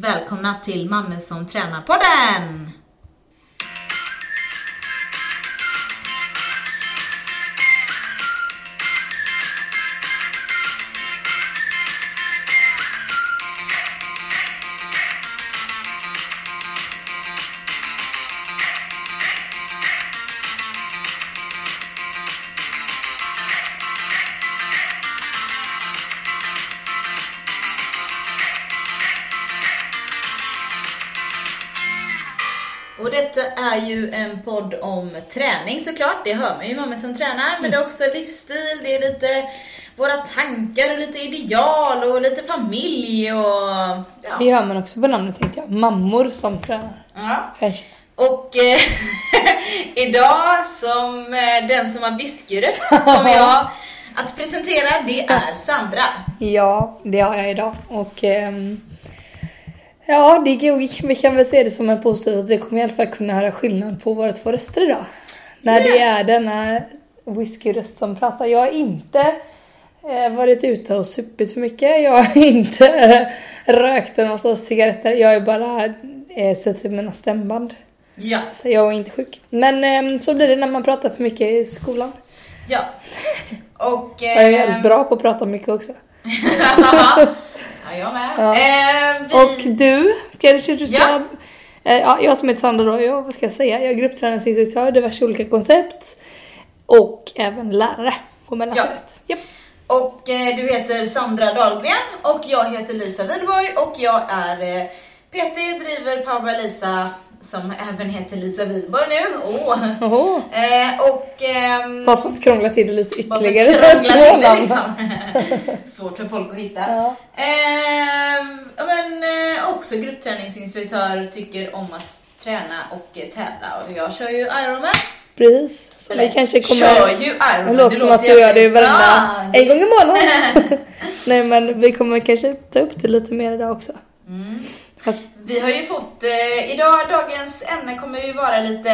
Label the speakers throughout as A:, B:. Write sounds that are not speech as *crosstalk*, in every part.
A: Välkomna till Mamma som tränar-podden! Är ju en podd om träning såklart, det hör man ju mamma som tränar. Men det är också livsstil, det är lite våra tankar och lite ideal och lite familj och... Ja.
B: Det gör man också på namnet tänkte jag. Mammor som tränar.
A: ja. Och eh, *laughs* idag som eh, den som har whiskyröst kommer jag att presentera, det är Sandra.
B: Ja, det har jag idag. Och ehm, ja, det går, vi kan väl se det som en positivt att vi kommer i alla fall kunna höra skillnad på våra två röster idag. När det är denna whiskyröst som pratar. Jag har inte eh, varit ute och supit för mycket. Jag har *laughs* inte rökt en massa cigaretter. Jag har bara eh, sett sig mina stämband.
A: Ja,
B: Så jag är inte sjuk. Men ehm, så blir det när man pratar för mycket i skolan.
A: ja. Och...
B: Jag är
A: eh,
B: väldigt bra på att prata mycket också. *laughs* *laughs*
A: ja, jag med.
B: Ja.
A: Eh, vi...
B: Och du, kanske du ska...
A: Ja.
B: Eh, Ja, jag som heter Sandra då, jag, vad ska jag säga? Jag är gruppträningsinstruktör, diverse olika koncept. Och även lärare på mellanstadiet. Japp.
A: Och eh, du heter Sandra Dahlgren och jag heter Lisa Wihlborg och jag är eh, PT, driver Power Lisa som även heter Lisa Wihlborg nu. Åh.
B: Oho.
A: Eh, och... ehm,
B: Bara för att krångla till det lite ytterligare. *laughs*
A: till det, liksom. *laughs* Svårt för folk att hitta.
B: Ja.
A: Ja, men eh, också gruppträningsinstruktör, tycker om att träna och eh, tävla. Och jag kör ju Ironman.
B: Precis. Så vi kanske kommer...
A: Kör ju Ironman.
B: Det låter som att du gör det varenda...
A: Ja,
B: En gång i månaden. *laughs* Nej men vi kommer kanske ta upp det lite mer idag också.
A: Mm. Vi har ju fått, eh, idag, dagens ämne kommer ju vara lite,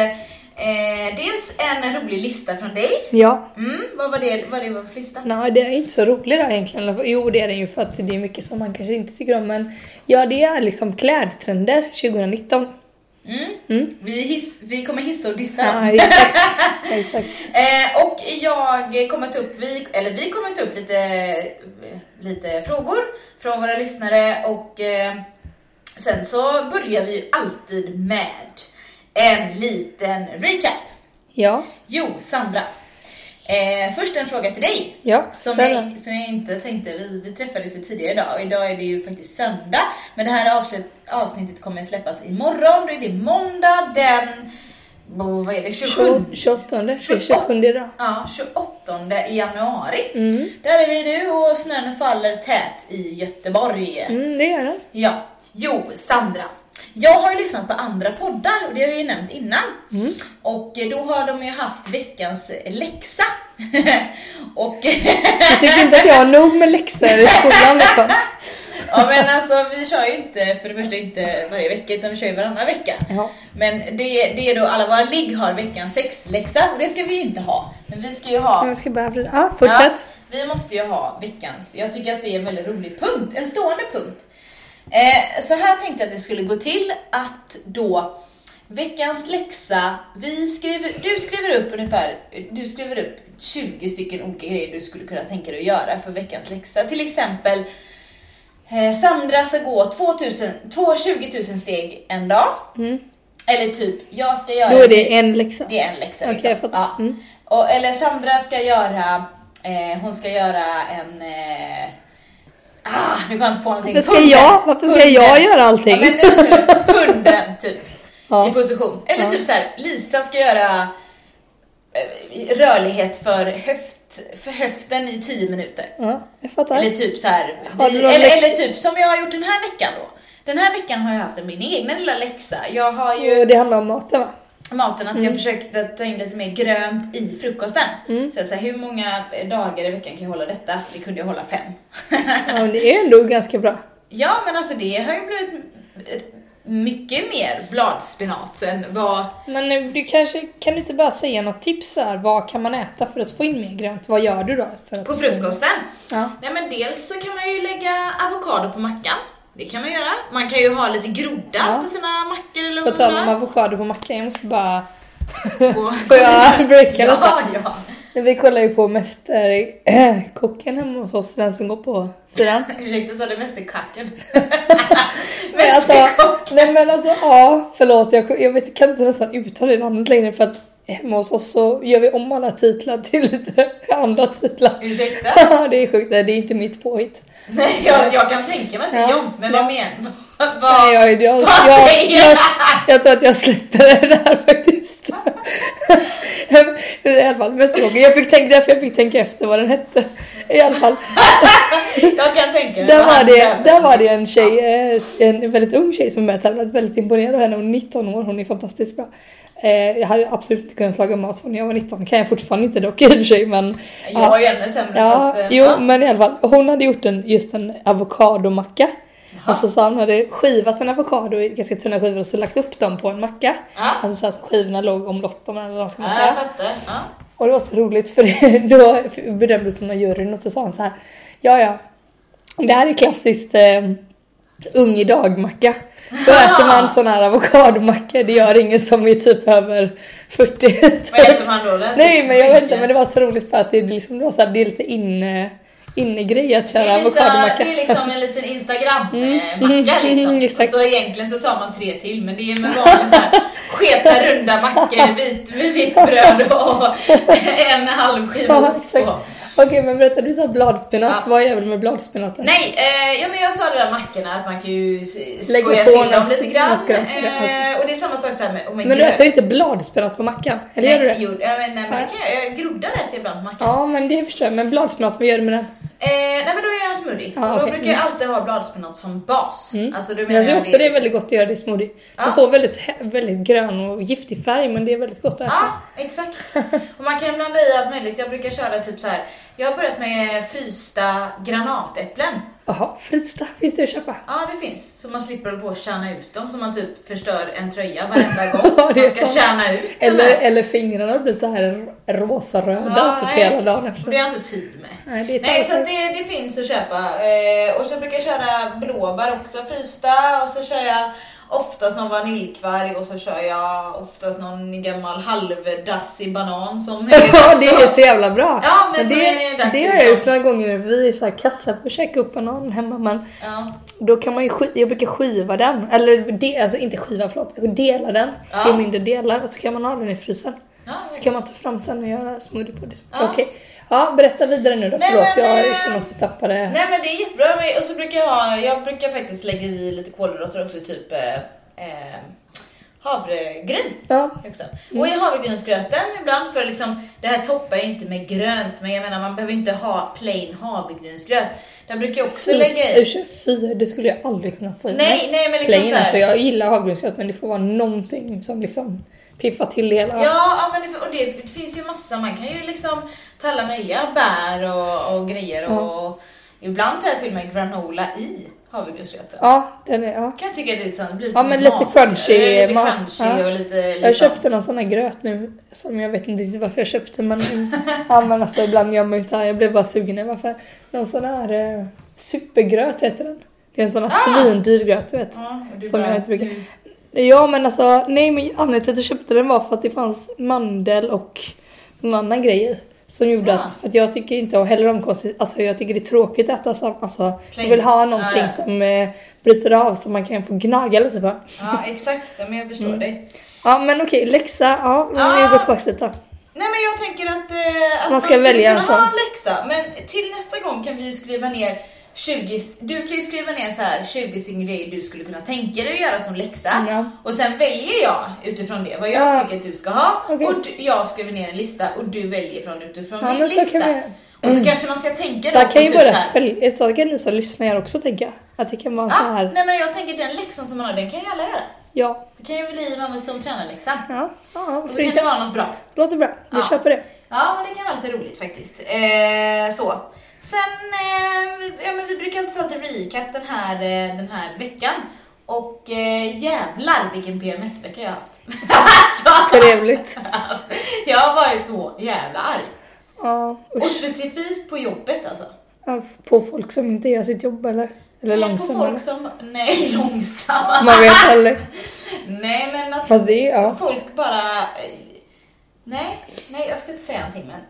A: eh, dels en rolig lista från dig.
B: Ja.
A: Mm, vad var det, vad det var för lista?
B: Nej, det är inte så roligt då egentligen. Jo, det är den ju för att det är mycket som man kanske inte tycker om. Men ja, det är liksom klädtrender 2019.
A: Mm.
B: Mm.
A: Vi, hiss, vi kommer hissa och dissa.
B: Ja, exakt. *laughs* exakt.
A: Eh, och jag kommer ta upp, vi, eller vi kommer ta upp lite, lite frågor från våra lyssnare och eh, sen så börjar vi ju alltid med en liten recap.
B: Ja,
A: Jo, Sandra. Eh, först en fråga till dig.
B: ja.
A: Som jag, som jag inte tänkte, vi, vi träffades ju tidigare idag och idag är det ju faktiskt söndag. Men det här avsnitt, avsnittet kommer släppas imorgon, då är det måndag den, vad är det, 27?
B: 28, det är 27 idag.
A: Ja, 28 i januari.
B: Mm.
A: Där är vi nu och snön faller tät i Göteborg.
B: Mm, det gör den.
A: Ja, jo, Sandra. Jag har ju lyssnat på andra poddar och det har vi ju nämnt innan.
B: Mm.
A: Och då har de ju haft veckans läxa. *laughs* och
B: Jag tycker inte att jag har nog med läxor i skolan liksom. *laughs*
A: ja men alltså vi kör ju inte, för det första inte varje vecka utan vi kör ju varannan vecka.
B: Ja.
A: Men det, det är då alla våra ligg har veckans sexläxa och det ska vi ju inte ha. Men vi ska ju ha
B: Jag ska bara. Ja, fortsätt.
A: Ja, vi måste ju ha veckans. Jag tycker att det är en väldigt rolig punkt, en stående punkt. Eh, så här tänkte jag att det skulle gå till att då veckans läxa, vi skriver, du skriver upp ungefär, du skriver upp 20 stycken olika grejer du skulle kunna tänka dig att göra för veckans läxa. Till exempel eh, Sandra ska gå 2000, 2 20 000 steg en dag.
B: Mm.
A: Eller typ, jag ska göra
B: Då är det en läxa.
A: det är en läxa. Liksom.
B: fattar.
A: Ja.
B: Mm.
A: Och, eller Sandra ska göra, eh, hon ska göra en... *laughs* Nu kommer jag inte på någonting.
B: Varför ska jag- varför ska jag göra allting?
A: Ja, men nu hunden *laughs* typ.
B: Ja.
A: I position. Eller
B: Ja.
A: typ så här, Lisa ska göra eh, rörlighet för, höft, för höften i 10 minuter.
B: Ja, jag fattar.
A: Eller typ så här, vi, eller, eller typ som jag har gjort den här veckan då. Den här veckan har jag haft min egna lilla läxa. Jag har ju
B: Och det handlar om maten va?
A: Maten
B: Mm.
A: att jag försökte ta in lite mer grönt i frukosten. Så jag sa, hur många dagar i veckan kan jag hålla detta? Det kunde jag hålla fem.
B: Ja, men det är ändå ganska bra.
A: ja, men alltså det har ju blivit mycket mer bladspenat än vad...
B: Men eh, du kanske, kan du inte bara säga något tips här? Vad kan man äta för att få in mer grönt? Vad gör du då? För att
A: På frukosten?
B: Ja.
A: Nej men dels så kan man ju lägga avokado på mackan. Det kan man göra. Man kan ju ha lite groddar
B: Ja.
A: på sina mackor eller
B: På
A: vad
B: tal
A: man
B: om avokado på mackan, jag måste bara... *laughs* Får jag *laughs* breaka lite?
A: Ja, ja.
B: Vi kollar ju på Mästerkocken *clears throat* hemma hos oss, den som går på fyran. *laughs*
A: Ursäkta, sa du mästerkacken?
B: Alltså,
A: Mästerkock.
B: nej men alltså ja, förlåt jag, jag vet, kan inte nästan uttala det namnet längre för att hemma hos oss så gör vi om alla titlar till lite andra titlar.
A: Ursäkta?
B: Ja, det är sjukt, det är inte mitt påhitt. *laughs*
A: Nej, jag, jag kan tänka mig att det är
B: Ja.
A: Jons, men vad menar *laughs* vad,
B: Nej, jag, jag, jag,
A: vad
B: jag, jag,
A: jag?
B: tror att jag släpper det där faktiskt. I alla fall, Mästerkocken. Jag fick tänka, därför jag fick tänka efter vad den hette. I alla fall. *laughs*
A: Jag kan tänka mig
B: Där var, det, där var det en tjej, eh, en väldigt ung tjej som jag tävlat väldigt imponerad av henne. Hon är 19 år, hon är fantastiskt bra. Eh, Jag hade absolut inte kunnat laga mat så när jag var 19. kan jag fortfarande inte dock i och för sig men...
A: Jag är ännu sämre så
B: Ja,
A: att, eh,
B: jo
A: ja.
B: men i alla fall. Hon hade gjort en, just en avokadomacka. Alltså så han hade skivat en avokado i ganska tunna skivor och så lagt upp dem på en macka.
A: Ja.
B: Alltså så att skivorna låg omlott om eller vad ska man
A: Ja,
B: säga.
A: jag. Ja.
B: Och det var så roligt för *laughs* då bedömdes hon av juryn och så sa han så här. Ja, ja. Det här är klassiskt eh, ung idag-macka. Då äter man *laughs* sån här avokadomacka. Det gör ingen som är typ över 40.
A: Vad heter man då?
B: Nej, men jag vet inte. Men det var så roligt för att det, liksom, det var så här, det är lite inne, inne-grej att
A: Det
B: köra avokadomacka.
A: det är liksom en liten Instagram-macka *laughs*
B: Mm,
A: liksom.
B: exakt.
A: Och så egentligen så tar man tre till men det är med vanliga så här sketa runda mackor vit, med vitt bröd och *laughs* en halv skiva ost på.
B: Okej, men berätta. Du sa bladspenat.
A: Ja.
B: Vad är väl med bladspenaten?
A: Nej, eh, ja, men jag sa det där mackorna att man kan ju skoja till dem lite grann.
B: grönt,
A: Eh, och det är samma sak så här med, och med
B: Men du äter inte bladspenat på mackan? Eller gör du det?
A: Jo, ja, men, nej, men det kan jag, jag groddar rätt ibland på mackan.
B: Ja, men det förstår jag. Men bladspenat, vad gör du med den?
A: Eh, nej men då gör jag en smoothie.
B: Ja,
A: och då brukar jag alltid ha bladspenat som bas. Alltså, då menar
B: Jag tycker också det är
A: liksom-
B: väldigt gott att göra det i smoothie. Man får väldigt, väldigt grön och giftig färg men det är väldigt gott att äta.
A: Ja, exakt. Och man kan blanda i allt möjligt. Jag brukar köra typ så här. Jag har börjat med frysta granatäpplen.
B: Jaha, frysta finns det att köpa?
A: Ja, det finns. Så man slipper hålla på och kärna ut dem så man typ förstör en tröja varenda gång. *laughs*
B: Ja,
A: man ska kärna ut
B: Eller, eller fingrarna blir så här rosa-röda
A: Ja,
B: typ hela dagen efter.
A: det har jag inte tid med.
B: Nej, det
A: Nej, så att det, det finns att köpa. Eh, och så brukar jag köra blåbär också frysta. Och så kör jag oftast någon vaniljkvarg och så kör jag oftast någon gammal halvdassig banan som *laughs*
B: Ja,
A: också-
B: det är så jävla bra.
A: Ja, men så
B: det,
A: är det dags
B: det har
A: liksom.
B: jag gjort några gånger. Vi är så här kassa på att käka upp banan hemma men
A: Ja.
B: då kan man ju jag brukar skiva den. Eller de, alltså inte skiva, förlåt. Dela den
A: Ja.
B: i mindre delar och så kan man ha den i frysen.
A: Ja,
B: Så kan man ta fram sen och göra smoothie på det.
A: Ja.
B: Okej. Ja, berätta vidare nu då.
A: Nej,
B: Förlåt,
A: men,
B: jag känner att vi tappade...
A: Nej men det är jättebra. Och så brukar jag ha, jag brukar faktiskt lägga i lite kolhydrater också, typ eh, eh, havregryn.
B: Ja.
A: Också. Och i havregrynsgröten ibland, för liksom, det här toppar ju inte med grönt, men jag menar man behöver inte ha plain havregrynsgröt. Där brukar jag också
B: Fy,
A: lägga i.
B: fy, det skulle jag aldrig kunna få i
A: Nej,
B: mig.
A: nej men liksom
B: Plain,
A: så här,
B: alltså jag gillar havregrynsgröt men det får vara någonting som liksom piffar till det hela.
A: Ja, men liksom, och det, det finns ju massa, man kan ju liksom ta alla möjliga bär och, och grejer och ibland tar jag till och med granola i havregrynsgröten.
B: Ja, den är, ja.
A: Kan jag tycka det är liksom, blir
B: Ja, men lite
A: mat-
B: crunchy
A: Lite
B: mat.
A: crunchy
B: Ja.
A: och lite...
B: Jag
A: liksom-
B: köpte någon sån här gröt nu som jag vet inte riktigt varför jag köpte men, *laughs* ja, men alltså, ibland gör man ju så här, jag blev bara sugen varför. Någon sån här eh, supergröt heter den. Det är en sån här svindyr gröt du vet.
A: Ja, du
B: Som
A: bara-
B: jag inte brukar. Ja men alltså, nej men anledningen till att jag köpte den var för att det fanns mandel och någon annan grej i. Som gjorde
A: Ja.
B: att, för att jag tycker inte heller om konstigt, alltså jag tycker det är tråkigt att äta sam, alltså jag
A: Plain.
B: vill ha någonting
A: Ja,
B: som eh, bryter av så man kan få gnaga lite på.
A: Ja, exakt. Men jag förstår
B: Mm.
A: dig.
B: Ja men okej, läxa, ja, vi går tillbaka lite.
A: Nej men jag tänker att, eh, att
B: Man ska
A: skulle
B: välja en sån.
A: läxa. Men till nästa gång kan vi ju skriva ner 20, du kan ju skriva ner så här 20 stycken grejer du skulle kunna tänka dig att göra som läxa.
B: Ja.
A: Och sen väljer jag utifrån det vad jag
B: Ja.
A: tycker att du ska ha.
B: Okej.
A: Och du, jag skriver ner en lista och du väljer från utifrån
B: Ja, så
A: lista.
B: vi.
A: Och så kanske man ska tänka
B: Så
A: då
B: kan ju
A: typ
B: våra
A: så här,
B: följ- så kan ni som lyssnar också tänka. Att det kan vara så
A: Ja,
B: här,
A: nej men jag tänker den läxan som man har, den kan ju alla göra.
B: ja,
A: Det kan ju bli man som tränarläxa.
B: ja, ja,
A: Och så kan det vara något bra.
B: Låter bra, vi
A: Ja.
B: på det.
A: Ja, men det kan vara lite roligt faktiskt. Eh, så. Sen, eh, ja, men vi brukar alltid ta lite recap den här, eh, den här veckan. Och eh, jävlar vilken PMS-vecka jag har haft. *laughs* så,
B: Trevligt. *laughs*
A: jag har varit så jävla arg.
B: Ja,
A: Och specifikt på jobbet alltså.
B: Ja, På folk som inte gör sitt jobb eller? Eller
A: Nej, På
B: långsammare.
A: folk som, nej *laughs* långsamma.
B: Man vet aldrig.
A: Nej men att
B: Fast det är ja.
A: folk bara, eh, nej, nej jag ska inte säga någonting men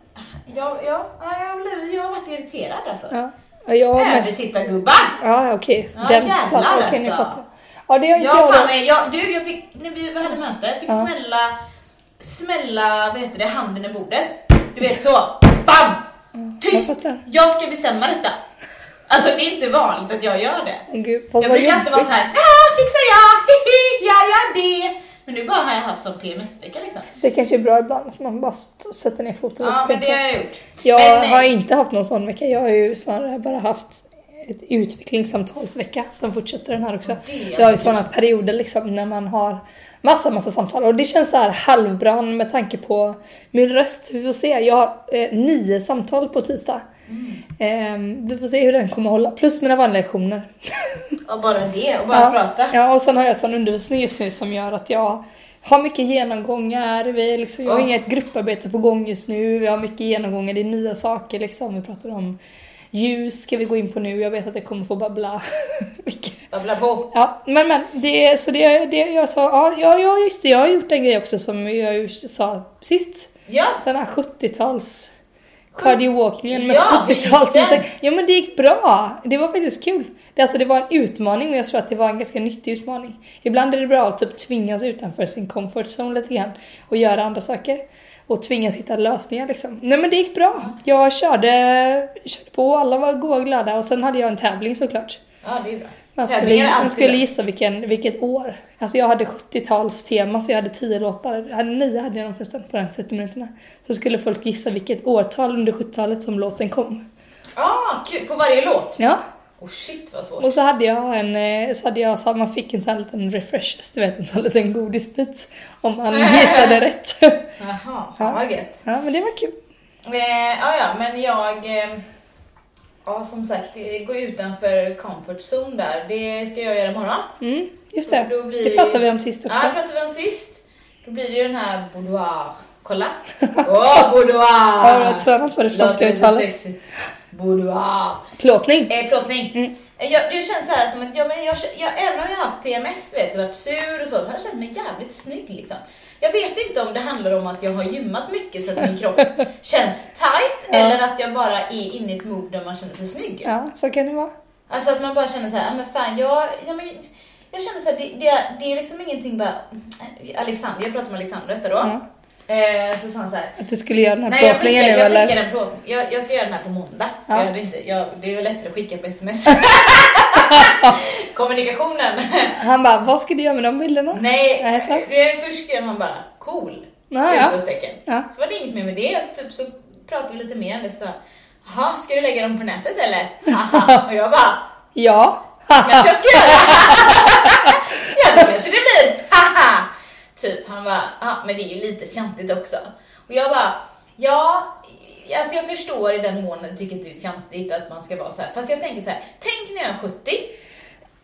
A: jag, jag, ja, jag, blivit, jag har varit irriterad alltså.
B: ja. Ja, jag har mest...
A: Översittargubbar!
B: Ja, okej.
A: Ja,
B: Den
A: jävlar
B: plattan, okej, ni
A: alltså.
B: Ja, det har inte
A: Jag
B: jag.
A: fan med, jag, du jag fick, när vi hade möte, jag fick
B: Ja.
A: smälla, smälla, vad heter det, handen i bordet. Du vet så, BAM! Tyst!
B: jag.
A: Jag ska bestämma detta. Alltså det är inte vanligt att jag gör det.
B: Gud,
A: Jag brukar alltid vara
B: jobbigt.
A: såhär, ah, fixar jag, hihi, *laughs* ja ja det. Men nu bara har jag haft som PMS-vecka liksom.
B: Det kanske är bra ibland att man bara sätter ner foten
A: Ja men det har jag gjort.
B: Jag
A: Men,
B: har inte haft någon sån vecka. Jag har ju snarare bara haft ett utvecklingssamtalsvecka som fortsätter den här också. Jag har ju såna perioder liksom när man har massa, massa samtal och det känns så här halvbra med tanke på min röst. Vi får se. Jag har eh, nio samtal på tisdag. Eh, vi får se hur den kommer hålla. Plus mina vanliga lektioner.
A: Och bara det, och bara
B: ja.
A: prata.
B: Ja, och sen har jag sån undervisning just nu som gör att jag har mycket genomgångar. Vi liksom, jag har
A: Oh.
B: inget grupparbete på gång just nu. Vi har mycket genomgångar. Det är nya saker liksom. Vi pratar om ljus ska vi gå in på nu. Jag vet att jag kommer få babbla. *laughs*
A: Babbla på.
B: Ja, men men. Det, så det, det jag sa, ja, ja, just det. Jag har gjort en grej också som jag sa sist.
A: Ja,
B: Den här 70-tals cardio-walkingen med
A: Ja, hur gick
B: 70-tals
A: den?
B: Ja men det gick bra. Det var faktiskt kul. Det, alltså, det var en utmaning och jag tror att det var en ganska nyttig utmaning. Ibland är det bra att typ tvingas utanför sin comfort zone lite grann och göra andra saker. Och tvingas hitta lösningar liksom. Nej men det gick bra. Jag körde, körde på, alla var goa och glada och sen hade jag en tävling såklart.
A: ja det är bra.
B: Man skulle,
A: är
B: man skulle gissa vilken, vilket år. Alltså jag hade 70-talstema så jag hade 10 låtar. Hade 9 hade jag förresten på de 30 minuterna. Så skulle folk gissa vilket årtal under 70-talet som låten kom.
A: Ah, kul. På varje låt?
B: Ja.
A: Oh shit vad svårt.
B: Och så hade jag en, eh, så hade jag, så man fick en sån här liten refresh, du vet en sån liten godisbit. Om man *laughs* gissade rätt.
A: Jaha,
B: Ja.
A: vad gött.
B: Ja men det var kul.
A: Eh, ja, ja, men jag... Eh, ja, som sagt, eh, gå utanför comfort zone där. Det ska jag göra imorgon.
B: Mm, just det.
A: Då blir
B: Det pratade vi om sist också.
A: Ja, det pratade vi om sist. Då blir det ju den här boudoir. Kolla! *laughs* Åh, boudoir!
B: Har du tränat på det franska uttalet?
A: Boudoir.
B: Plåtning.
A: Eh, plåtning.
B: Mm.
A: Eh, Jag, det känns så här som att, ja, men jag, jag, även om jag har haft PMS, du vet, och varit sur och så, så har jag känt mig jävligt snygg liksom. Jag vet inte om det handlar om att jag har gymmat mycket så att min kropp *laughs* känns tight,
B: Ja.
A: eller att jag bara är inne i ett mood där man känner sig snygg.
B: Ja, så kan det vara.
A: Alltså att man bara känner så här, "Ah, men fan jag, ja, men, jag känner så här, det, det, det är liksom ingenting bara, Alexander, jag pratade med Alexander detta då.
B: Ja.
A: Eh, så sa han så här,
B: Att du skulle göra den här
A: Nej, jag
B: plåtningen
A: skickar,
B: nu
A: jag
B: eller?
A: skickar en plåt. Jag, jag ska göra den här på måndag.
B: Ja.
A: Jag hade inte, jag, det är väl lättare att skicka på sms. *laughs* Kommunikationen.
B: Han bara, vad ska du göra med de bilderna?
A: Nej,
B: Nej, så.
A: det är först skrev han bara cool.
B: Ja, ja. Ja.
A: Så var det inget mer med det. Så, typ, så pratade vi lite mer. Så, Jaha, ska du lägga dem på nätet eller? Haha. Och jag bara,
B: Ja.
A: kanske jag ska göra. *laughs* ja, det kanske det blir. *laughs* Haha. Typ, han bara, ja men det är ju lite fjantigt också. Och jag bara, ja, alltså jag förstår i den mån du tycker det är fjantigt att man ska vara så här. Fast jag tänker så här, tänk när jag är 70.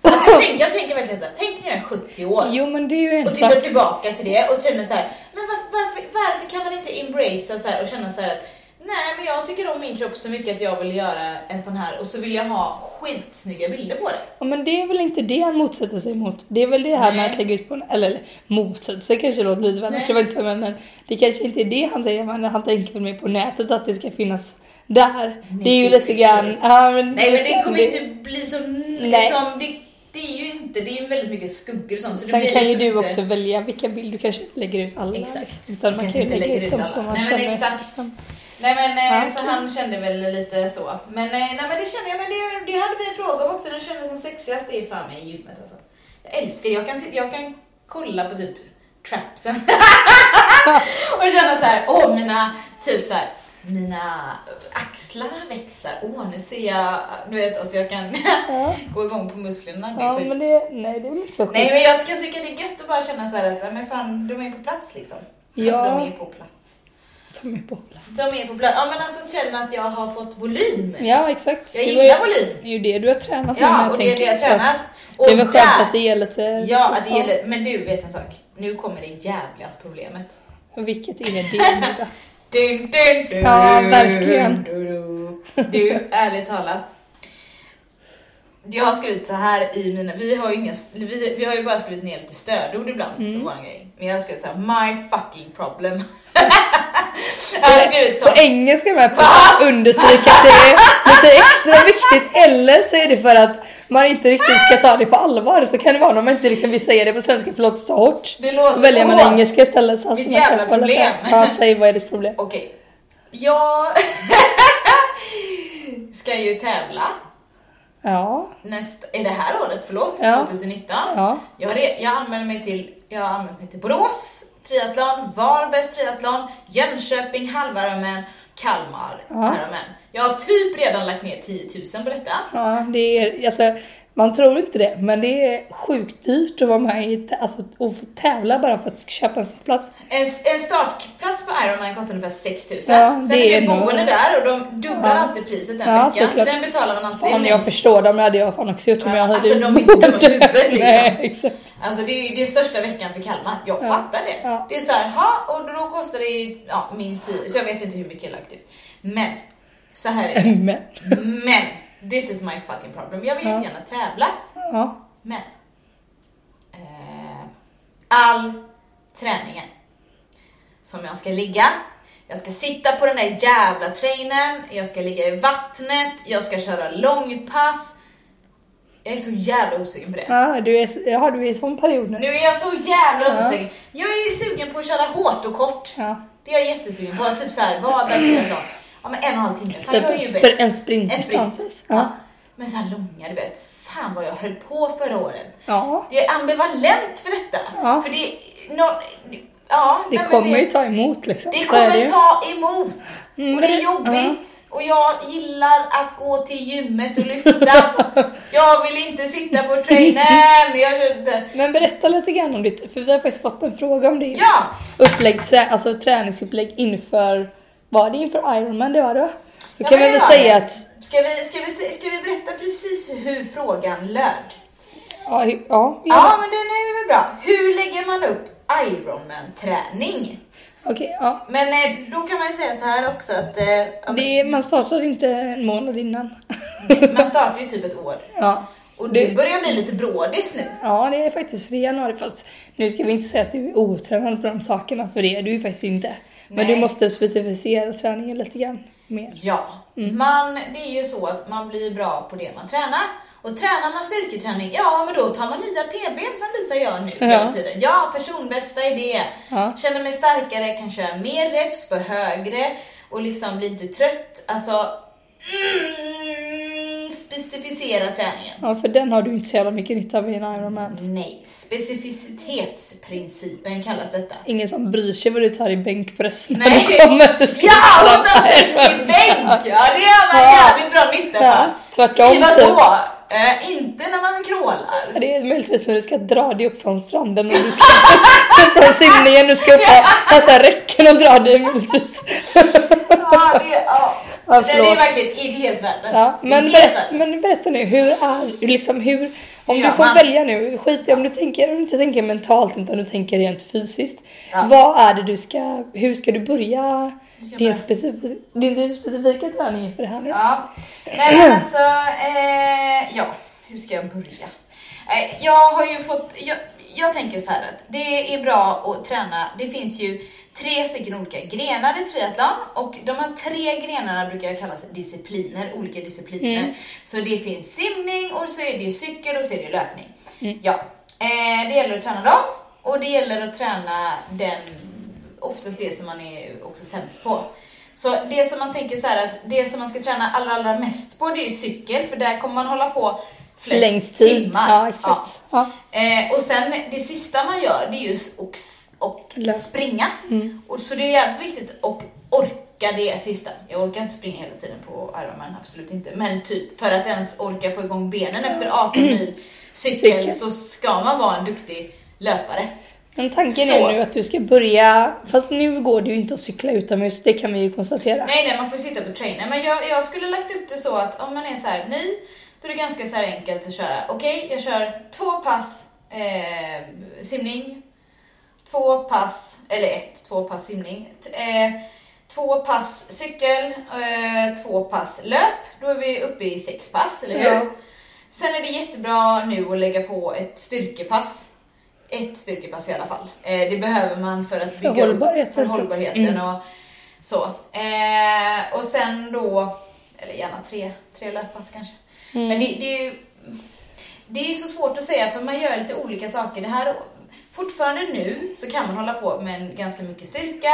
A: Alltså jag, tänker, jag tänker verkligen så här, tänk när jag är 70 år.
B: Jo men det är ju en
A: Och
B: sak.
A: titta tillbaka till det och känna så här, men var, varför, varför kan man inte embracea så här och känna så här att nej men jag tycker om min kropp så mycket att jag vill göra en sån här och så vill jag ha skitsnygga bilder på det.
B: Ja, men det är väl inte det han motsätter sig mot. Det är väl det här
A: Nej.
B: med att lägga ut på en, eller, motsätter sig kanske låter lite väl
A: Nej.
B: det var inte så, men, men det kanske inte är det han säger, men han tänker väl mer på nätet att det ska finnas där. det är ju
A: Naked
B: lite grann, ja, men,
A: Nej men det kommer ju inte bli så,
B: Nej.
A: som, det, det är ju inte, det är ju väldigt mycket skuggor och sånt. Så det
B: Sen kan ju
A: liksom
B: du
A: inte-
B: också välja vilka bilder, du kanske inte lägger ut alla.
A: Exakt.
B: liksom, Utan man kan ju lägga ut dem
A: alla.
B: som man
A: Nej, men
B: känner.
A: exakt. Nej men eh, så han kände väl lite så. Men, eh, nej, men det känner jag, men det, det hade vi en fråga om också. Den kändes som sexigast, det är fan mig i gymmet alltså. Jag älskar, jag kan, jag kan kolla på typ trapsen *laughs* och känna så här, åh mina, typ så här, mina axlar växer, åh nu ser jag, du vet, alltså jag kan
B: Ja. *laughs*
A: gå igång på musklerna. Det är
B: Ja,
A: sjukt.
B: men det, nej det är väl inte så sjukt.
A: Nej men jag kan tycka det är gött att bara känna så här att, men fan, de är på plats liksom.
B: Ja.
A: De är på plats.
B: De är på plats.
A: De är på plats. Ja men alltså känna att jag har fått volym.
B: Ja, exakt.
A: Jag
B: Det var
A: gillar
B: ju-
A: volym.
B: Det är ju det du har tränat
A: Ja,
B: jag
A: och det är det jag
B: att
A: tränat. Och
B: Det är väl skönt
A: där-
B: att det ger lite
A: Ja, att det gäller, men du vet en sak. Nu kommer det jävliga problemet.
B: Vilket är det?
A: Dun, dun, dun,
B: Ja, verkligen.
A: Du, du, du, ärligt talat. Jag har skrivit så här i mina, vi har ju inga, vi, vi har ju bara skrivit ner lite stödord ibland mm. på våran grej. Men jag har skrivit så här, my fucking problem. *laughs* jag har skrivit så.
B: På engelska med för att understryka att det är lite extra viktigt. Eller så är det för att man inte riktigt ska ta det på allvar. Så kan det vara när man inte liksom vill säga det på svenska för det låter så hårt.
A: Det låter
B: Då väljer man
A: hårt.
B: engelska istället. Så
A: Mitt jävla problem.
B: Ja, säg vad är ditt problem?
A: Okej. *laughs* Jag ska ju tävla
B: Ja.
A: nästa, är det här året, förlåt,
B: Ja.
A: 2019.
B: Ja.
A: Jag, re- jag anmälde mig till, jag anmält mig till Borås triathlon, Varbergs triathlon, Jönköping halvaramen, Kalmar
B: Ja.
A: Jag har typ redan lagt ner 10 000 på detta.
B: Ja, det är, alltså, man tror inte det, men det är sjukt dyrt att vara med i, alltså, och få tävla bara för att köpa en startplats.
A: En, en startplats på Ironman kostar ungefär 6 000.
B: Ja,
A: Sen
B: det
A: är det boende där och de dubblar
B: Ja.
A: alltid priset den
B: Ja,
A: veckan. Så
B: såklart.
A: den betalar man alltid.
B: Fan, jag förstår dem, det hade jag fan också gjort om
A: Ja,
B: jag hade
A: alltså, de är inte dumma huvudet, *laughs* liksom.
B: Nej, exakt.
A: Alltså det är det är största veckan för Kalmar. Jag
B: Ja.
A: fattar det.
B: Ja.
A: Det är så här, ha, och då kostar det ja, minst 10, så jag vet inte hur mycket jag lagt ut. Men, så här är det. *laughs*
B: Men,
A: Men, this is my fucking problem. Jag vill
B: Ja.
A: jättegärna tävla,
B: ja.
A: men eh, all träningen som jag ska ligga, jag ska sitta på den där jävla trainern, jag ska ligga i vattnet, jag ska köra långpass. Jag är så jävla osugen på det.
B: ja, du är, ja, du är i sån period nu.
A: Nu är jag så jävla
B: Ja.
A: osugen. Jag är ju sugen på att köra hårt och kort.
B: Ja.
A: Det är jag jättesugen på. Typ såhär, Varberg triathlon. Ja men en och en halv timme. Jag är ju
B: spr-
A: bäst.
B: en sprintdistans.
A: En sprint.
B: Ja.
A: Ja. Men så här långa, du vet. Fan vad jag höll på förra året.
B: Ja,
A: Det är ambivalent för detta.
B: Ja.
A: För det, no, ja,
B: det kommer
A: det,
B: ju ta emot liksom.
A: det
B: så det
A: kommer
B: ju.
A: ta emot.
B: Mm,
A: och det är jobbigt. Och jag gillar att gå till gymmet och lyfta. *laughs* jag vill inte sitta på trainern. *laughs* Jag, inte.
B: Men berätta lite grann om ditt, för vi har faktiskt fått en fråga om det just.
A: Ja.
B: Upplägg, trä, alltså träningsupplägg inför, var det inför Ironman det var? Då
A: Ja,
B: kan
A: men
B: vi väl säga att,
A: Ska vi, ska, vi, ska vi berätta precis hur frågan löd?
B: ja, ja,
A: Ja,
B: ja.
A: men den är väl bra. Hur lägger man upp Ironman-träning?
B: okej, ja.
A: Men eh, då kan man ju säga så här också att eh, ja,
B: Det, man startar inte en månad innan.
A: man startar ju typ ett år.
B: Ja.
A: Och
B: det
A: börjar bli lite brådis nu.
B: Ja, det är faktiskt för januari. Fast nu ska vi inte säga att du är otränad på de sakerna, för det är du ju faktiskt inte. Men
A: Nej.
B: du måste specificera träningen lite grann mer.
A: Ja, man, det är ju så att man blir bra på det man tränar. Och tränar man styrketräning, ja men då tar man nya PB som Lisa gör nu
B: Ja.
A: hela tiden. Ja, personbästa det.
B: Ja.
A: Känner mig starkare, kan köra mer reps på högre och liksom bli inte trött. Alltså, mm, specificera träningen.
B: Ja, för den har du inte så jävla mycket nytta av i en Ironman.
A: Nej, specificitetsprincipen kallas detta.
B: Ingen som bryr sig vad du tar i bänkpress när
A: Nej,
B: du kommer.
A: Ja,
B: klara
A: hon tar sex i
B: Ironman. *laughs*
A: bänk! Ja, det har man jävligt bra nytta för.
B: Ja, tvärtom,
A: I vadå? Eh, inte när man crawlar.
B: Det är möjligtvis när du ska dra dig upp från stranden och du ska *laughs* från simningen, du ska upp på alltså, räcken och dra dig möjligtvis.
A: Ja, det, ja.
B: Ja,
A: det, är verkligen det är helt värdelöst.
B: Ja, men,
A: värdelöst.
B: men berätta nu, hur är liksom hur, om
A: Hur
B: du får
A: man?
B: välja nu, skit i om du tänker, om du inte tänker mentalt utan du tänker rent fysiskt.
A: Ja.
B: Vad är det du ska, hur ska du börja din, specif- din specifika träning inför det här nu?
A: Ja. Nej men alltså, eh, ja, hur ska jag börja? Eh, jag har ju fått, jag, jag tänker så här att det är bra att träna, det finns ju tre stycken olika grenar i triathlon och de här tre grenarna brukar kallas discipliner, olika discipliner. Så det finns simning och så är det cykel och så är det löpning. Ja, eh, det gäller att träna dem och det gäller att träna den, oftast det som man är också sämst på. Så det som man tänker så här att det som man ska träna allra, allra mest på det är ju cykel för där kommer man hålla på flest
B: Längst tid.
A: timmar.
B: Ja, exakt. Ja.
A: Eh, och sen det sista man gör det är ju att springa.
B: Mm.
A: Och så det är jävligt viktigt att orka det sista. Jag orkar inte springa hela tiden på Ironman, absolut inte. Men typ för att ens orka få igång benen efter 18 mil *clears throat* cykel,
B: Cykel.
A: så ska man vara en duktig löpare.
B: Men tanken
A: Så.
B: är nu att du ska börja, fast nu går det ju inte att cykla utomhus, det kan vi ju konstatera.
A: Nej, nej, man får sitta på trainer. Men jag, jag skulle lagt upp det så att om man är så här ny, då är det ganska så enkelt att köra. Okej, jag kör två pass eh, simning, två pass, eller ett, två pass simning, eh, två pass cykel, eh, två pass löp. Då är vi uppe i sex pass, eller hur?
B: Ja.
A: Sen är det jättebra nu att lägga på ett styrkepass. Ett styrkepass i alla fall. Eh, det behöver man för att bygga upp
B: hållbarheten,
A: för hållbarheten
B: Mm.
A: och så. Eh, och sen då, eller gärna tre, tre löppass kanske.
B: Mm.
A: Men det, det det är så svårt att säga för man gör lite olika saker. Det här, fortfarande nu så kan man hålla på med en ganska mycket styrka.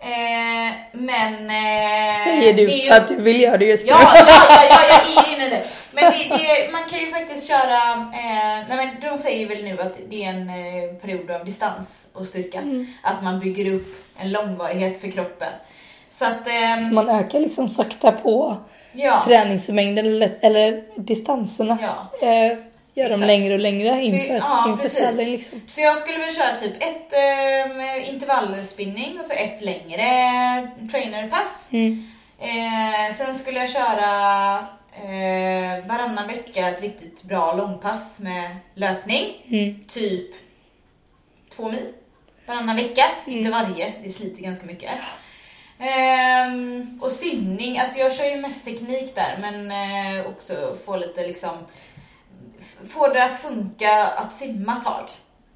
A: Eh, men... Eh,
B: Säger du
A: ju-
B: för att du vill göra det just nu.
A: Ja, ja, ja, ja, jag är inne det. Men det, det, man kan ju faktiskt köra, eh, nej men de säger väl nu att det är en eh, period av distans och styrka.
B: Mm.
A: Att man bygger upp en långvarighet för kroppen. Så att, ehm,
B: Så man ökar liksom sakta på
A: ja.
B: träningsmängden eller, distanserna.
A: ja.
B: Eh, gör dem längre och längre inför,
A: Så, ja,
B: inför tävling. Liksom.
A: Så jag skulle väl köra typ ett eh, intervallspinning och så ett längre trainerpass.
B: Mm.
A: Eh, sen skulle jag köra eh, varannan vecka ett riktigt bra långpass med löpning.
B: Mm.
A: Typ två mil varannan vecka.
B: Mm.
A: Inte varje, det sliter ganska mycket. Ehm, och simning, alltså jag kör ju mest teknik där men eh, också få lite liksom få det att funka att simma ett tag.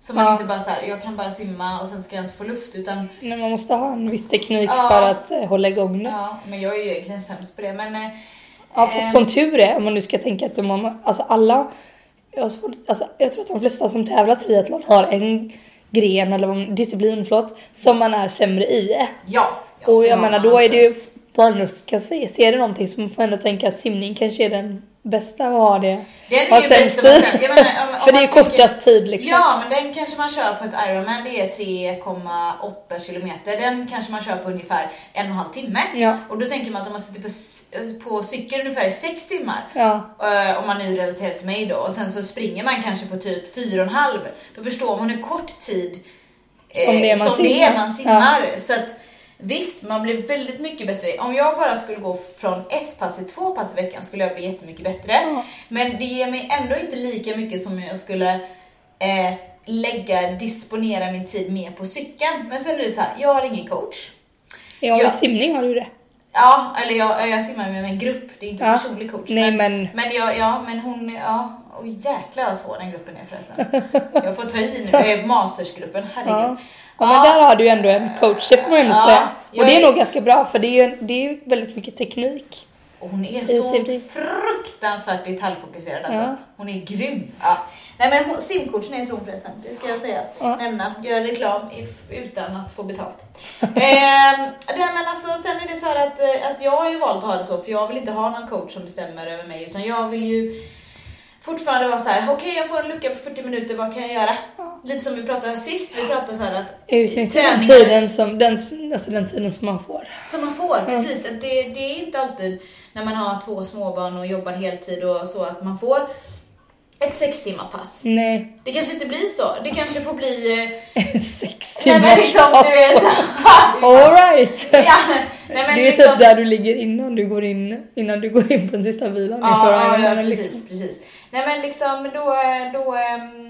A: Så man
B: Ja.
A: inte bara så här, jag kan bara simma och sen ska jag inte få luft utan
B: Nej, man måste ha en viss teknik
A: Ja.
B: för att eh, hålla igång det.
A: ja, men jag är ju egentligen sämst på det men eh,
B: Ja, fast som tur är, om man nu ska tänka att har, alltså alla, jag, svårt, alltså, jag tror att de flesta som tävlar triathlon har en gren eller man- disciplin, förlåt, som man är sämre i.
A: ja. Ja
B: Och jag
A: ja,
B: menar,
A: man
B: då är det ju, nu ska se, se det någonting så man får ändå tänka att simning kanske är den bästa att ha det.
A: Den är ju
B: sämst
A: bäst man *laughs*
B: För det
A: man
B: är kortast tid liksom.
A: Ja, men den kanske man kör på ett Ironman, det är 3,8 kilometer. Den kanske man kör på ungefär en och en halv timme.
B: Ja.
A: Och då tänker man att om man sitter på, på cykeln ungefär i 6 timmar,
B: Ja.
A: eh, om man nu relaterar till mig då, och sen så springer man kanske på typ 4,5, då förstår man hur kort tid eh,
B: Som det är man
A: som det
B: simmar.
A: är man simmar. Så att visst, man blir väldigt mycket bättre. Om jag bara skulle gå från ett pass till två pass i veckan skulle jag bli jättemycket bättre.
B: Ja.
A: Men det ger mig ändå inte lika mycket som jag skulle eh, lägga, disponera min tid mer på cykeln. Men sen är det så här, jag har ingen coach.
B: Ja,
A: Ja.
B: i simning har du det.
A: Ja, eller jag, jag simmar med en grupp, det är inte
B: Ja.
A: personlig coach.
B: Nej,
A: men,
B: men-
A: men, jag, ja, men hon, ja, och jäklar vad svår den gruppen är förresten. *laughs* Jag får ta i nu, eh, mastersgruppen, herregud.
B: Ja. Ja, men där har du ju ändå en coach, det får man ändå
A: Ja,
B: säga. Och det är
A: är-
B: nog ganska bra, för det är ju, det är ju väldigt mycket teknik.
A: Och hon är så
B: simning.
A: fruktansvärt detaljfokuserad alltså.
B: Ja.
A: Hon är grym. Ja. Nej men hon- simcoachen är tron förresten, det ska jag säga.
B: Ja.
A: Nämna, gör reklam utan att få betalt. *laughs* ehm, nej men alltså sen är det så här att, eh, att jag har ju valt att ha det så för jag vill inte ha någon coach som bestämmer över mig utan jag vill ju fortfarande vara så här: okej jag får en lucka på 40 minuter, vad kan jag göra? Lite som vi pratade sist, vi pratade så här att
B: Utnyttja den tiden, som, den, alltså den tiden som man får.
A: som man får, precis. Att Det, det är inte alltid när man har två småbarn och jobbar heltid och så att man får ett sex timmar pass.
B: Nej,
A: Det kanske inte blir så. Det kanske får bli... eh, *laughs*
B: sex
A: Nej men
B: timmar.
A: liksom, du vet. *laughs*
B: Alright! *laughs*
A: ja, nej men
B: Det är
A: liksom,
B: typ där du ligger innan du går in, innan du går in på den sista vilan
A: Ja, ja, ja precis,
B: liksom.
A: precis. Nej men liksom då, då, ehm,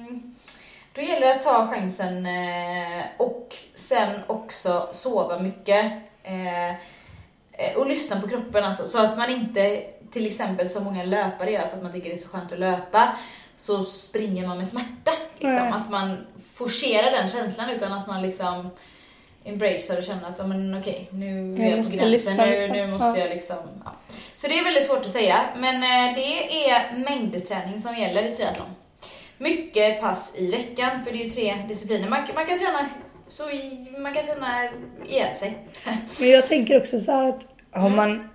A: då gäller det att ta chansen eh, och sen också sova mycket. eh, eh, Och lyssna på kroppen alltså, så att man inte till exempel som många löpare gör för att man tycker det är så skönt att löpa så springer man med smärta. Liksom.
B: Nej.
A: Att man forcerar den känslan utan att man liksom embracear och känner att men okej, nu är
B: Jag
A: jag på gränsen, nu,
B: liksom.
A: nu måste
B: Ja.
A: jag liksom... Ja. Så det är väldigt svårt att säga, men det är mängdträning som gäller i triathlon. Mycket pass i veckan, för det är ju tre discipliner. Man, man kan träna så man kan träna ihjäl sig. *laughs*
B: Men jag tänker också så här att har
A: Mm.
B: man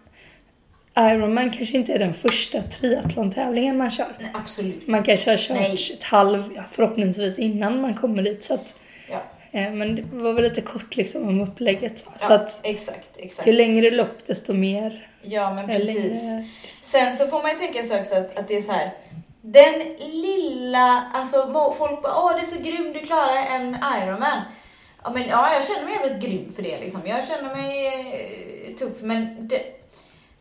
B: Ironman kanske inte är den första triathlon-tävlingen man kör.
A: Nej, absolut.
B: Man kanske har kört
A: Nej.
B: ett halv, förhoppningsvis innan man kommer dit. Så att,
A: Ja,
B: eh, men det var väl lite kort liksom om upplägget. Så, så
A: ja
B: att
A: exakt, exakt.
B: ju längre lopp desto mer.
A: Ja, men precis.
B: längre-
A: Sen så får man ju tänka så också att, att det är så här. Den lilla, alltså folk bara åh det är så grym du klarar en Ironman. Ja men ja, jag känner mig jävligt grym för det liksom. Jag känner mig eh, tuff men det,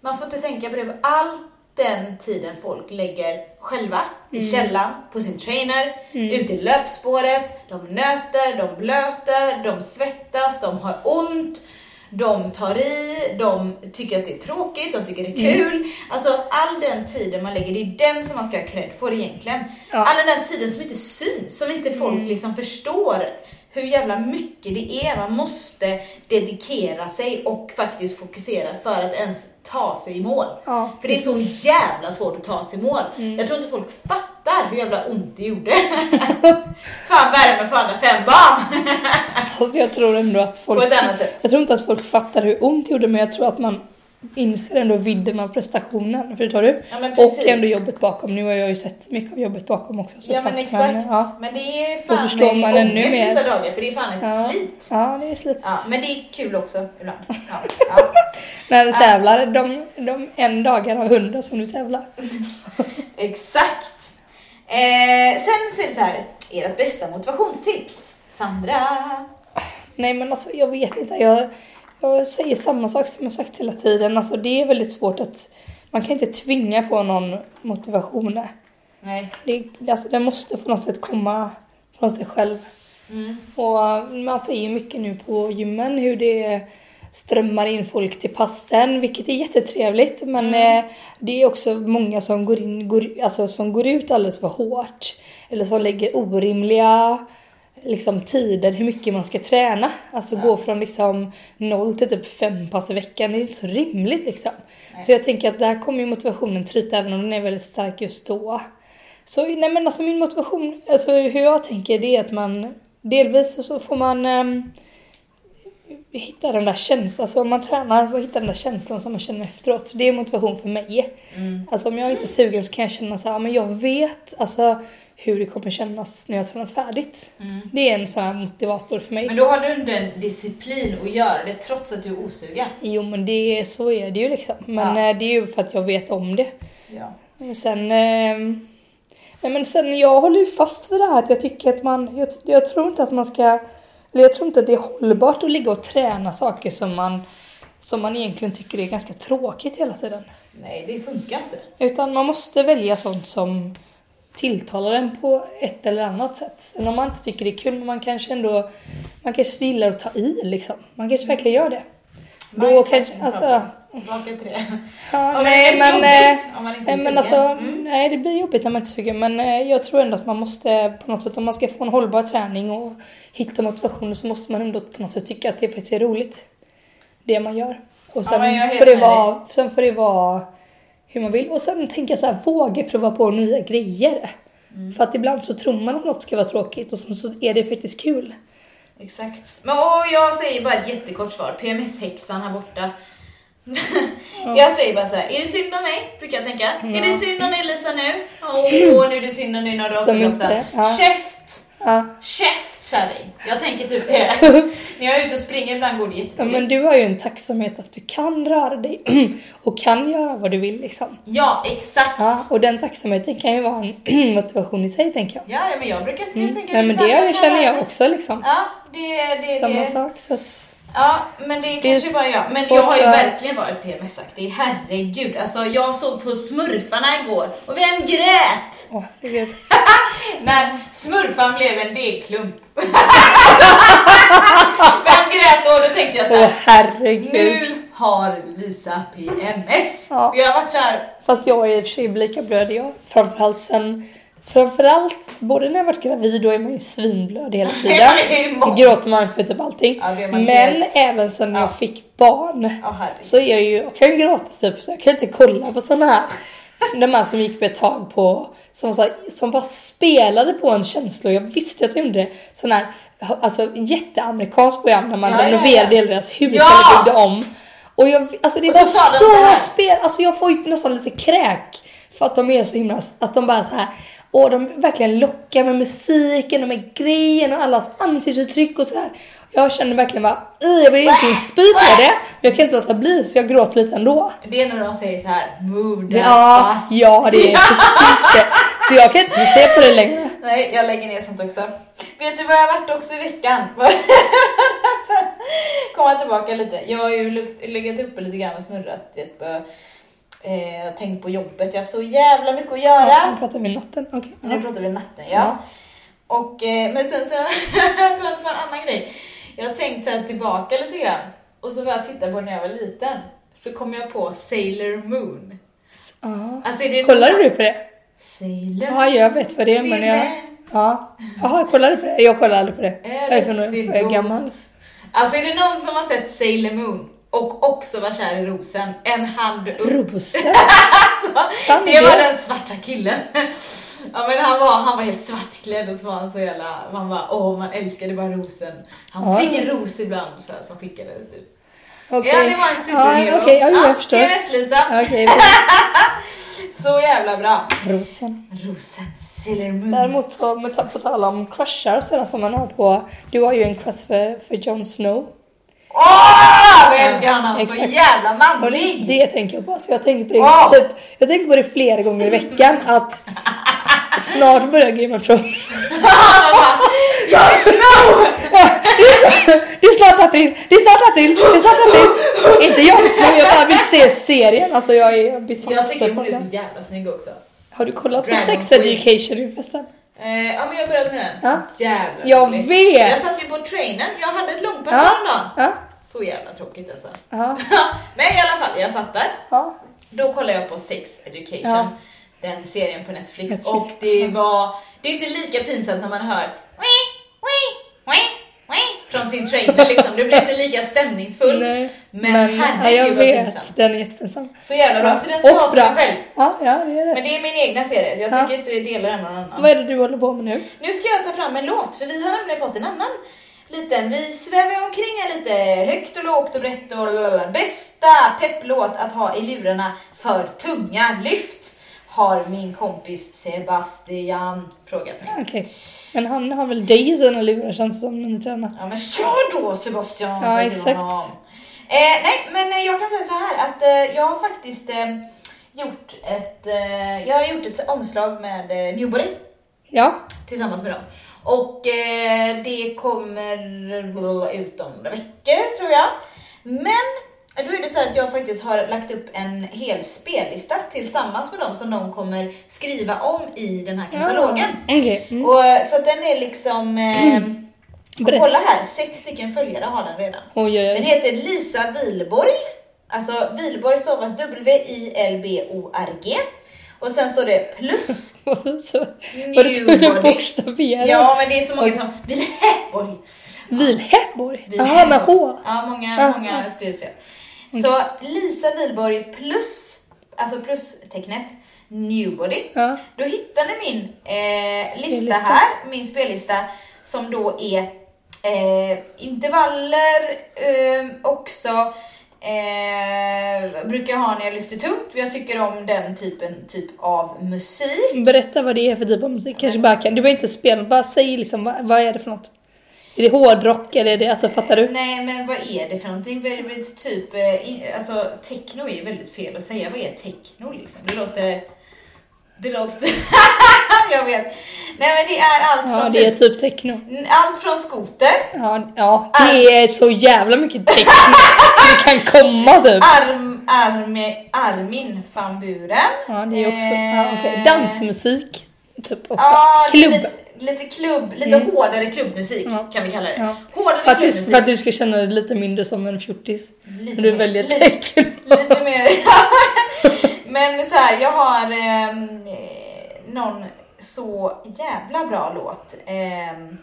A: man får inte tänka på det. All den tiden folk lägger själva i källan, på sin trainer, ute i löpspåret, de nöter, de blöter, de svettas, de har ont. De tar i, de tycker att det är tråkigt, de tycker det är kul. Alltså all den tiden man lägger, det är den som man ska ha cred för egentligen.
B: Ja.
A: All den tiden som inte syns, som inte folk liksom förstår hur jävla mycket det är. Man måste dedikera sig och faktiskt fokusera för att ens ta sig i mål.
B: Ja,
A: för det är så jävla svårt att ta sig i mål. Jag tror inte folk fattar hur jävla ont det gjorde. *laughs* Fan värme för alla fem barn. *laughs*
B: Fast jag tror ändå att folk...
A: På ett annat sätt.
B: Jag tror inte att folk fattar hur ont det gjorde men jag tror att man inser ändå vidden av prestationen. Förstår du?
A: Ja, men
B: och ändå jobbet bakom. Nu har jag ju sett mycket av jobbet bakom också.
A: Ja
B: såklart.
A: men exakt.
B: ja.
A: Men det är fan
B: förstår man ännu
A: ångest
B: mer.
A: vissa dagar för det är fan ett
B: Ja.
A: slit.
B: ja, det är slitigt.
A: Ja, men det är kul också ibland. *laughs* Ja, ja.
B: När du tävlar, de, de en dagar av hundra som du tävlar. *laughs*
A: Exakt. Eh, sen så är det så här, ert bästa motivationstips? Sandra?
B: Nej men alltså jag vet inte. Jag, jag säger samma sak som jag sagt hela tiden. Alltså det är väldigt svårt att... Man kan inte tvinga på någon motivation.
A: Nej.
B: Det, alltså, det måste på något sätt komma från sig själv.
A: Mm.
B: Och man ser ju mycket nu på gymmen hur det strömmar in folk till passen, vilket är jättetrevligt. Men eh, det är också många som går, in, går, alltså, som går ut alldeles för hårt. Eller som lägger orimliga liksom, tider hur mycket man ska träna. Alltså gå från liksom noll till typ fem pass i veckan. Det är inte så rimligt liksom. Så jag tänker att där kommer ju motivationen tryta även om den är väldigt stark just då. Så nej men alltså min motivation, alltså hur jag tänker det är att man delvis så får man ehm, hitta den där känslan, alltså om man tränar så hitta den där känslan som man känner efteråt. Det är motivation för mig. Alltså om jag inte är sugen så kan jag känna så här, "Ja, men jag vet alltså hur det kommer kännas när jag har tränat färdigt. Det är en sån här motivator för mig.
A: Men då har du inte en disciplin att göra det trots att du är osugen.
B: Jo men det, så är det ju liksom. Men
A: Ja.
B: eh, det är ju för att jag vet om det.
A: Ja.
B: Och sen, ehm, nej men sen jag håller ju fast vid det här att jag tycker att man, jag, jag tror inte att man ska, eller jag tror inte att det är hållbart att ligga och träna saker som man, som man egentligen tycker är ganska tråkigt hela tiden.
A: Nej, det funkar inte.
B: Utan man måste välja sånt som tilltalar en på ett eller annat sätt. Sen om man inte tycker det är kul, men man kanske ändå, man kanske gillar att ta i liksom. Man kanske verkligen gör det. Då
A: Mindfucking
B: kanske, alltså,
A: Tillbaka till det.
B: ja, *laughs*
A: Om
B: nej
A: det är
B: men... eh,
A: jobbigt, om man inte är
B: Nej men alltså,
A: Mm.
B: nej det blir jobbigt när man inte är sugen men eh, jag tror ändå att man måste på något sätt, om man ska få en hållbar träning och hitta motivationen så måste man ändå på något sätt tycka att det faktiskt är roligt. Det man gör. Och sen,
A: helt
B: får, det vara, sen får det vara hur man vill. Och sen tänker jag så här, våga prova på nya grejer.
A: Mm.
B: För att ibland så tror man att något ska vara tråkigt och sen så är det faktiskt kul.
A: Exakt. Men och jag säger bara ett jättekort svar. PMS-häxan här borta. Jag säger bara så här, är det synd om mig? Brukar jag tänka. Är det synd om dig Lisa nu? *clears throat* Åh, nu är det synd om dig fått
B: inte,
A: ofta.
B: ja.
A: Käft!
B: Ja.
A: Käft kärring! Jag tänker typ det. *laughs* när jag är ute och springer ibland går det
B: Ja,
A: jättebra.
B: men du har ju en tacksamhet att du kan röra dig *clears throat* och kan göra vad du vill liksom.
A: Ja, exakt.
B: Ja, och den tacksamheten kan ju vara en *clears throat* motivation i sig tänker jag.
A: Ja, ja, men jag brukar mm. tänka
B: Nej men
A: fan,
B: det
A: kan
B: känner jag också liksom.
A: Ja, det det,
B: Samma
A: det.
B: sak så att...
A: Ja, men det är
B: Det är
A: kanske bara jag. Men jag har ju verkligen varit PMS-aktig. Herregud. Alltså jag såg på smurfarna igår och vem grät?
B: Herregud. *laughs*
A: När smurfan blev en degklump. *laughs* vem grät då? Då tänkte jag så här.
B: herregud.
A: Nu har Lisa PMS.
B: Ja.
A: Jag har varit såhär,
B: Fast jag är i och för sig lika blöd jag. Framförallt sen... Framförallt, både när jag varit gravid, då är man ju svinblöd hela *laughs* tiden.
A: Ja,
B: Då gråter man för typ allting.
A: Ja,
B: Men
A: helt-
B: även sen när jag
A: Ja.
B: fick barn.
A: Ja, herregud.
B: Så är jag ju, jag kan ju gråta typ så jag kan inte kolla på såna här. De här som gick på ett tag på, som, så, som bara spelade på en känsla och jag visste att jag gjorde det. Sån här, alltså jätteamerikanskt program när man
A: Ja, ja, ja.
B: renoverade hela deras hus
A: Ja!
B: eller byggde om. Och jag, alltså det
A: så
B: var
A: de
B: så,
A: så här.
B: spel, alltså jag får ju nästan lite kräk. För att de är så himla, att de bara så här och de verkligen lockar med musiken och med grejen och allas ansiktsuttryck och sådär. Jag kände verkligen bara, "Ugh, jag vill egentligen spy på det, men jag kan inte låta bli så jag gråter lite ändå.
A: Det är när de säger så här, move that
B: Ja,
A: bus.
B: ja det är *laughs* precis det. Så jag kan inte se på det längre.
A: Nej, jag lägger ner sånt också. Vet du vad jag har varit också i veckan? *laughs* Komma tillbaka lite. Jag har ju legat uppe lite grann och snurrat. Vet, på, eh, tänkt på jobbet. Jag har haft så jävla mycket att göra.
B: Ja, nu pratar vi natten. Okej.
A: Nu pratar vi natten, ja.
B: Ja.
A: Och, eh, men sen så har jag kommit på en annan grej. Jag har tänkt här tillbaka lite grann. och så var jag titta på när jag var liten. Så kom jag på Sailor Moon.
B: Ja.
A: Alltså är det
B: Kollade du på det?
A: Sailor
B: Ja, jag vet vad det är men jag... Ja. Jaha, kollade du på det? Jag kollade aldrig på det.
A: Är
B: Jag är för, gammal.
A: Alltså är det någon som har sett Sailor Moon och också var kär i rosen, en hand upp.
B: Rosen. *laughs*
A: Alltså, det var
B: det-
A: den svarta killen. *laughs* Ja men han var, han var helt svartklädd och så var han så jävla, man bara åh man älskade bara rosen. Han
B: Ja.
A: fick en ros ibland så här, som skickades typ.
B: Okej.
A: Ja det var en superhero.
B: Ja, okej, ja, jag förstår.
A: PMS-Lisa.
B: Okej, *laughs*
A: Så jävla bra.
B: rosen.
A: Rosen, Sailor Moon.
B: Däremot så, med på tal om crushar och sådär som man har på... Du har ju en crush för, för Jon Snow.
A: Åh! vad jag älskar honom, så
B: Exakt.
A: jävla
B: Och
A: manlig!
B: det tänker jag på. Så jag tänker på det
A: Wow.
B: typ... Jag tänker på det flera gånger i veckan att snart börjar Game of Thrones. *laughs*
A: Jag Snow!
B: Det är snart april, det är snart april, det är snart april. Inte jag Snow, jag bara vill se serien. Alltså jag är besatt
A: Jag tycker
B: på
A: hon är så jävla snygg också.
B: Har du kollat på
A: Dragon
B: Sex
A: Queen.
B: Education nu förresten?
A: Eh, ja men jag börjat med den.
B: Ja.
A: Jävla
B: Jag
A: roligt.
B: vet.
A: Jag satt ju på trainen, jag hade ett långpass
B: Ja.
A: häromdagen.
B: Ja,
A: Så jävla tråkigt alltså.
B: ja, *laughs*
A: men i alla fall, jag satt där.
B: ja.
A: Då kollade jag på Sex Education.
B: Ja.
A: Den serien på Netflix.
B: Netflix,
A: Och det var, det är inte lika pinsamt när man hör "Wii, wii, wii, wii" från sin trainer liksom. Det blir inte lika stämningsfullt.
B: Nej.
A: Men,
B: ja,
A: herregud vad
B: vet,
A: pinsamt.
B: den är jättepinsam.
A: Så jävla bra,
B: Ja.
A: så den ska jag ha
B: Och
A: för mig själv.
B: Ja, ja, det är
A: Men
B: rätt.
A: det är min egna serie, jag
B: Ja.
A: tänker inte dela den med någon annan.
B: Vad är det du håller på med nu?
A: Nu ska jag ta fram en låt, för vi har nämligen fått en annan liten. Vi svävar omkring här lite högt och lågt och brett och lalala. Bästa pepplåt att ha i lurarna för tunga lyft har min kompis Sebastian frågat mig.
B: Okej. Men han har väl dig i sina lurar känns det som när ni tränar.
A: Ja men kör då Sebastian!
B: Ja, exakt.
A: Eh, nej men eh, jag kan säga så här att eh, jag har faktiskt eh, gjort ett, eh, jag har gjort ett omslag med eh, Newbody.
B: Ja,
A: tillsammans med dem. Och eh, det kommer ut om några veckor tror jag. Men då är det så att jag faktiskt har lagt upp en hel spellista tillsammans med dem som de kommer skriva om i den här katalogen.
B: Ja, Okej. Mm.
A: Och, så att den är liksom, eh, *clears throat* kolla här, sex stycken följare har den redan.
B: Oj, oj,
A: Den
B: oj.
A: heter Lisa Wilborg. Alltså Wilborg stavas W-I-L-B-O-R-G. Och sen står det plus? *laughs*
B: Var det tvungen bokstavera?
A: Ja, men det är så många som vill Häborg.
B: Vilhäborg?
A: Vil-
B: Jaha, med H?
A: Ja, många,
B: Aha.
A: många skriver fel. Så Lisa Wilborg plus, alltså plus-tecknet, Newbody.
B: Ja.
A: Då hittar ni min eh, lista här, min spellista som då är eh, intervaller eh, också. Eh, brukar jag ha när jag lyfter tungt för jag tycker om den typen typ av musik.
B: Berätta vad det är för typ av musik. Kanske bara kan, du behöver inte spela, bara säg liksom vad, vad är det för något? Är det hårdrock eller är det, alltså fattar du?
A: Nej men vad är det för någonting? För typ, eh, alltså techno är ju väldigt fel att säga. Vad är techno liksom? Det låter... Det låter... *laughs* jag vet. Nej men det är allt
B: Ja,
A: från
B: det är
A: typ,
B: typ techno.
A: allt från skoter,
B: Ja, ja, det är så jävla mycket techno *laughs* det kan komma typ.
A: arm, arm, Armin van Buren.
B: Ja, det är också, ja, okej.
A: Eh,
B: Dansmusik. Typ också.
A: Ja,
B: Klubb.
A: Lite, lite klubb, lite hårdare klubbmusik
B: Ja.
A: kan vi kalla det.
B: Ja.
A: Hårdare
B: För att, du, för att du ska känna dig lite mindre som en fjortis.
A: Lite
B: När du
A: mer-
B: väljer
A: lite-
B: techno.
A: Lite mer. *laughs* Men så här, jag har eh, någon så jävla bra låt ehm,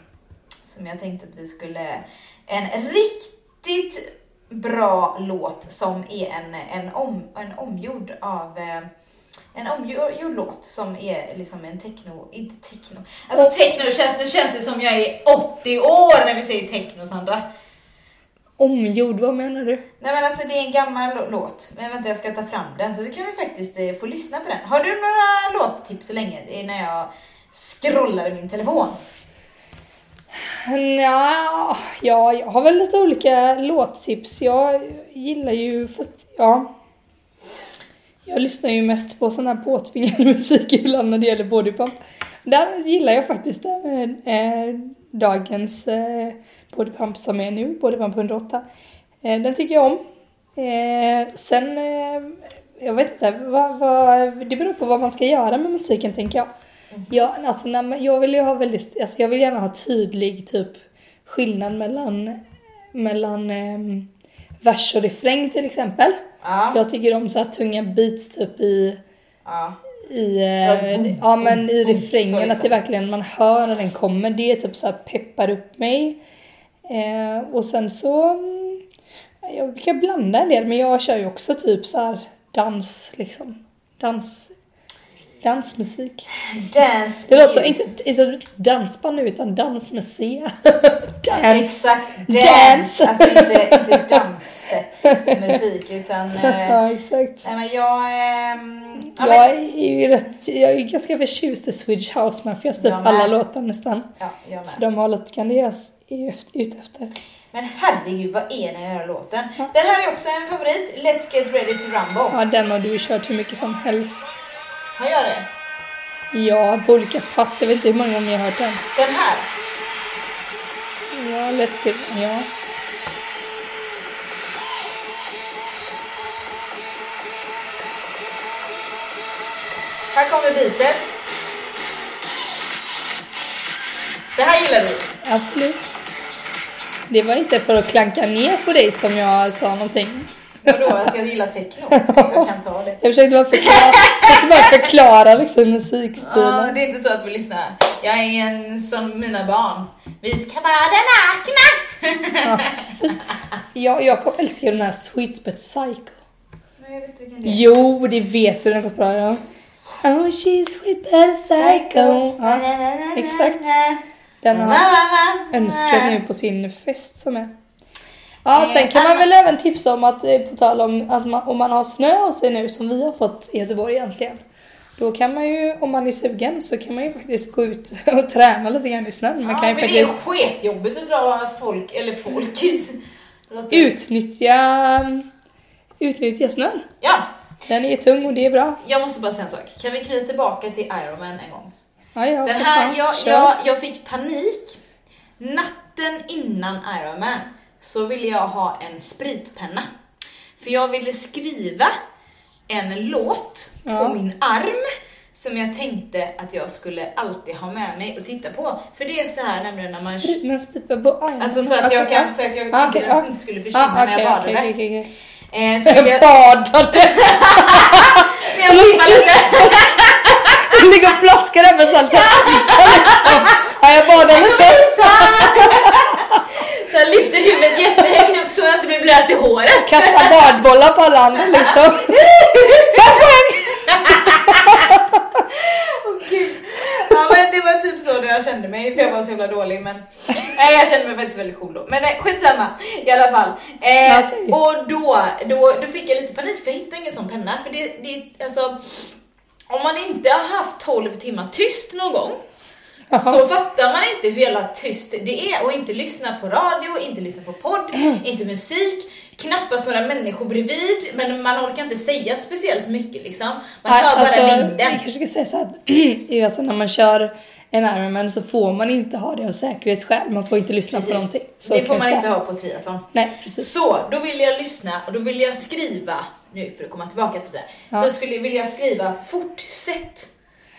A: som jag tänkte att vi skulle... En riktigt bra låt som är en, en, om, en omgjord av eh, en omgjord låt som är liksom en techno, inte techno. Alltså techno känns, nu känns det som jag är 80 år när vi säger techno Sandra.
B: Omgjord, vad menar du?
A: Nej men alltså det är en gammal lå- låt. Men vänta jag ska ta fram den så då kan vi faktiskt eh, få lyssna på den. Har du några låttips så länge Det är när jag scrollar i min telefon?
B: Ja, ja, jag har väl lite olika låttips. Jag gillar ju, fast ja. Jag lyssnar ju mest på sån här påtvingad *laughs* musik ibland när det gäller bodypump. Där gillar jag faktiskt eh, eh dagens eh, bodypump som är nu, bodypump 108. Eh, den tycker jag om. Eh, sen, eh, jag vet inte, vad, vad, det beror på vad man ska göra med musiken tänker jag. Ja, alltså när man, jag vill ju ha väldigt, alltså jag vill gärna ha tydlig typ skillnad mellan, mellan ehm, vers och refräng till exempel.
A: Ja.
B: Jag tycker om så här tunga beats typ i,
A: ja.
B: i,
A: Ja,
B: eh, ja, men i refrängen, att det verkligen man hör när den kommer. Det typ så här peppar upp mig. Eh, och sen så, mm, jag brukar blanda en del, men jag kör ju också typ så här dans liksom. Dans, dansmusik.
A: Dance.
B: Det låter så, inte, inte dansband nu utan dans med C. *laughs* Dance.
A: Exakt.
B: Dance.
A: Dance. Alltså inte, inte dansmusik utan... *laughs* Eh,
B: Ja, exakt.
A: nej men jag... ja,
B: Jag
A: men,
B: är ju rätt, jag är ganska förtjust i Swedish House Mafias, typ
A: med.
B: alla låtar nästan.
A: ja, jag
B: För de har lite efter- ute efter.
A: Men herregud, vad är den här låten? Den här är också en favorit. Let's get ready to rumble.
B: Ja, den har du kört hur mycket som helst.
A: Har jag det?
B: Ja, på olika pass. Jag vet inte hur många gånger jag har hört den.
A: Den här?
B: Ja, Let's Get... Ja.
A: Här kommer beatet. Det här gillar du?
B: Absolut. Det var inte för att klanka ner på dig som jag sa någonting.
A: Vadå, att jag gillar techno? Jag kan ta det. *laughs*
B: Jag försökte bara förklara, försökte bara förklara liksom
A: Ja,
B: musikstilen.
A: det är inte så att vi lyssnar. Jag är en som mina barn. Vi ska bada nakna!
B: Ja, jag, jag kommer älska den här Sweet But Psycho.
A: Men jag vet vilken det är.
B: Jo, det vet du, den går bra. Ja. Oh, she's sweet but psycho. Ja, exakt. Den har han önskat nu på sin fest som är. Ja,
A: Eh,
B: sen kan man väl även tipsa om att, eh, på tal om att man, om man har snö hos sig nu som vi har fått i Göteborg egentligen. Då kan man ju, om man är sugen, så kan man ju faktiskt gå ut *laughs* och träna lite grann i snön. Man
A: Ja,
B: kan ju
A: för det är
B: faktiskt
A: sketjobbigt att dra folk, eller folk
B: utnyttja, utnyttja snön.
A: Ja,
B: Den är tung och det är bra.
A: jag måste bara säga en sak. Kan vi knyta tillbaka till Iron Man en gång?
B: Ja, ja,
A: Den här, jag, jag, jag fick panik. Natten innan Iron Man så ville jag ha en spritpenna. För jag ville skriva en låt på
B: Ja.
A: min arm som jag tänkte att jag skulle alltid ha med mig och titta på. För det är så här nämligen när man...
B: Sprit- Men sprit på aj,
A: Alltså så att jag
B: okej,
A: kan, så att jag
B: Ah, okej,
A: inte skulle försvinna
B: Ah,
A: när
B: okej,
A: jag badade.
B: okej, okej, okej.
A: Eh, så jag...
B: Badade! *laughs*
A: När jag simmade lite. *laughs*
B: Du ligger och plaskar där med liksom. Ja, jag badar lite.
A: Så jag lyfter huvudet jättehögt upp så jag inte blir blöt i håret.
B: Kasta badbollar på alla andra liksom. Fem poäng!
A: Ja men det var typ så jag kände mig för jag var så jävla dålig men Nej jag kände mig faktiskt väldigt cool då. Men nej, skitsamma i alla fall. Eh, och då, då, då fick jag lite panik för jag hittade ingen sån penna för det, det alltså om man inte har haft 12 timmar tyst någon gång så fattar man inte hur jävla tyst det är och inte lyssna på radio, inte lyssna på podd, *clears throat* inte musik, knappast några människor bredvid men man orkar inte säga speciellt mycket liksom. Man hör bara
B: Alltså,
A: vinden.
B: jag kanske ska säga så att *clears throat* alltså, när man kör en Ironman så får man inte ha det av säkerhetsskäl. Man får inte lyssna på någonting. Så
A: det får man
B: säga.
A: inte ha på triathlon.
B: Nej, precis.
A: Så, då vill jag lyssna och då vill jag skriva, nu för att komma tillbaka till det,
B: Ja.
A: så skulle, vill jag skriva fortsätt.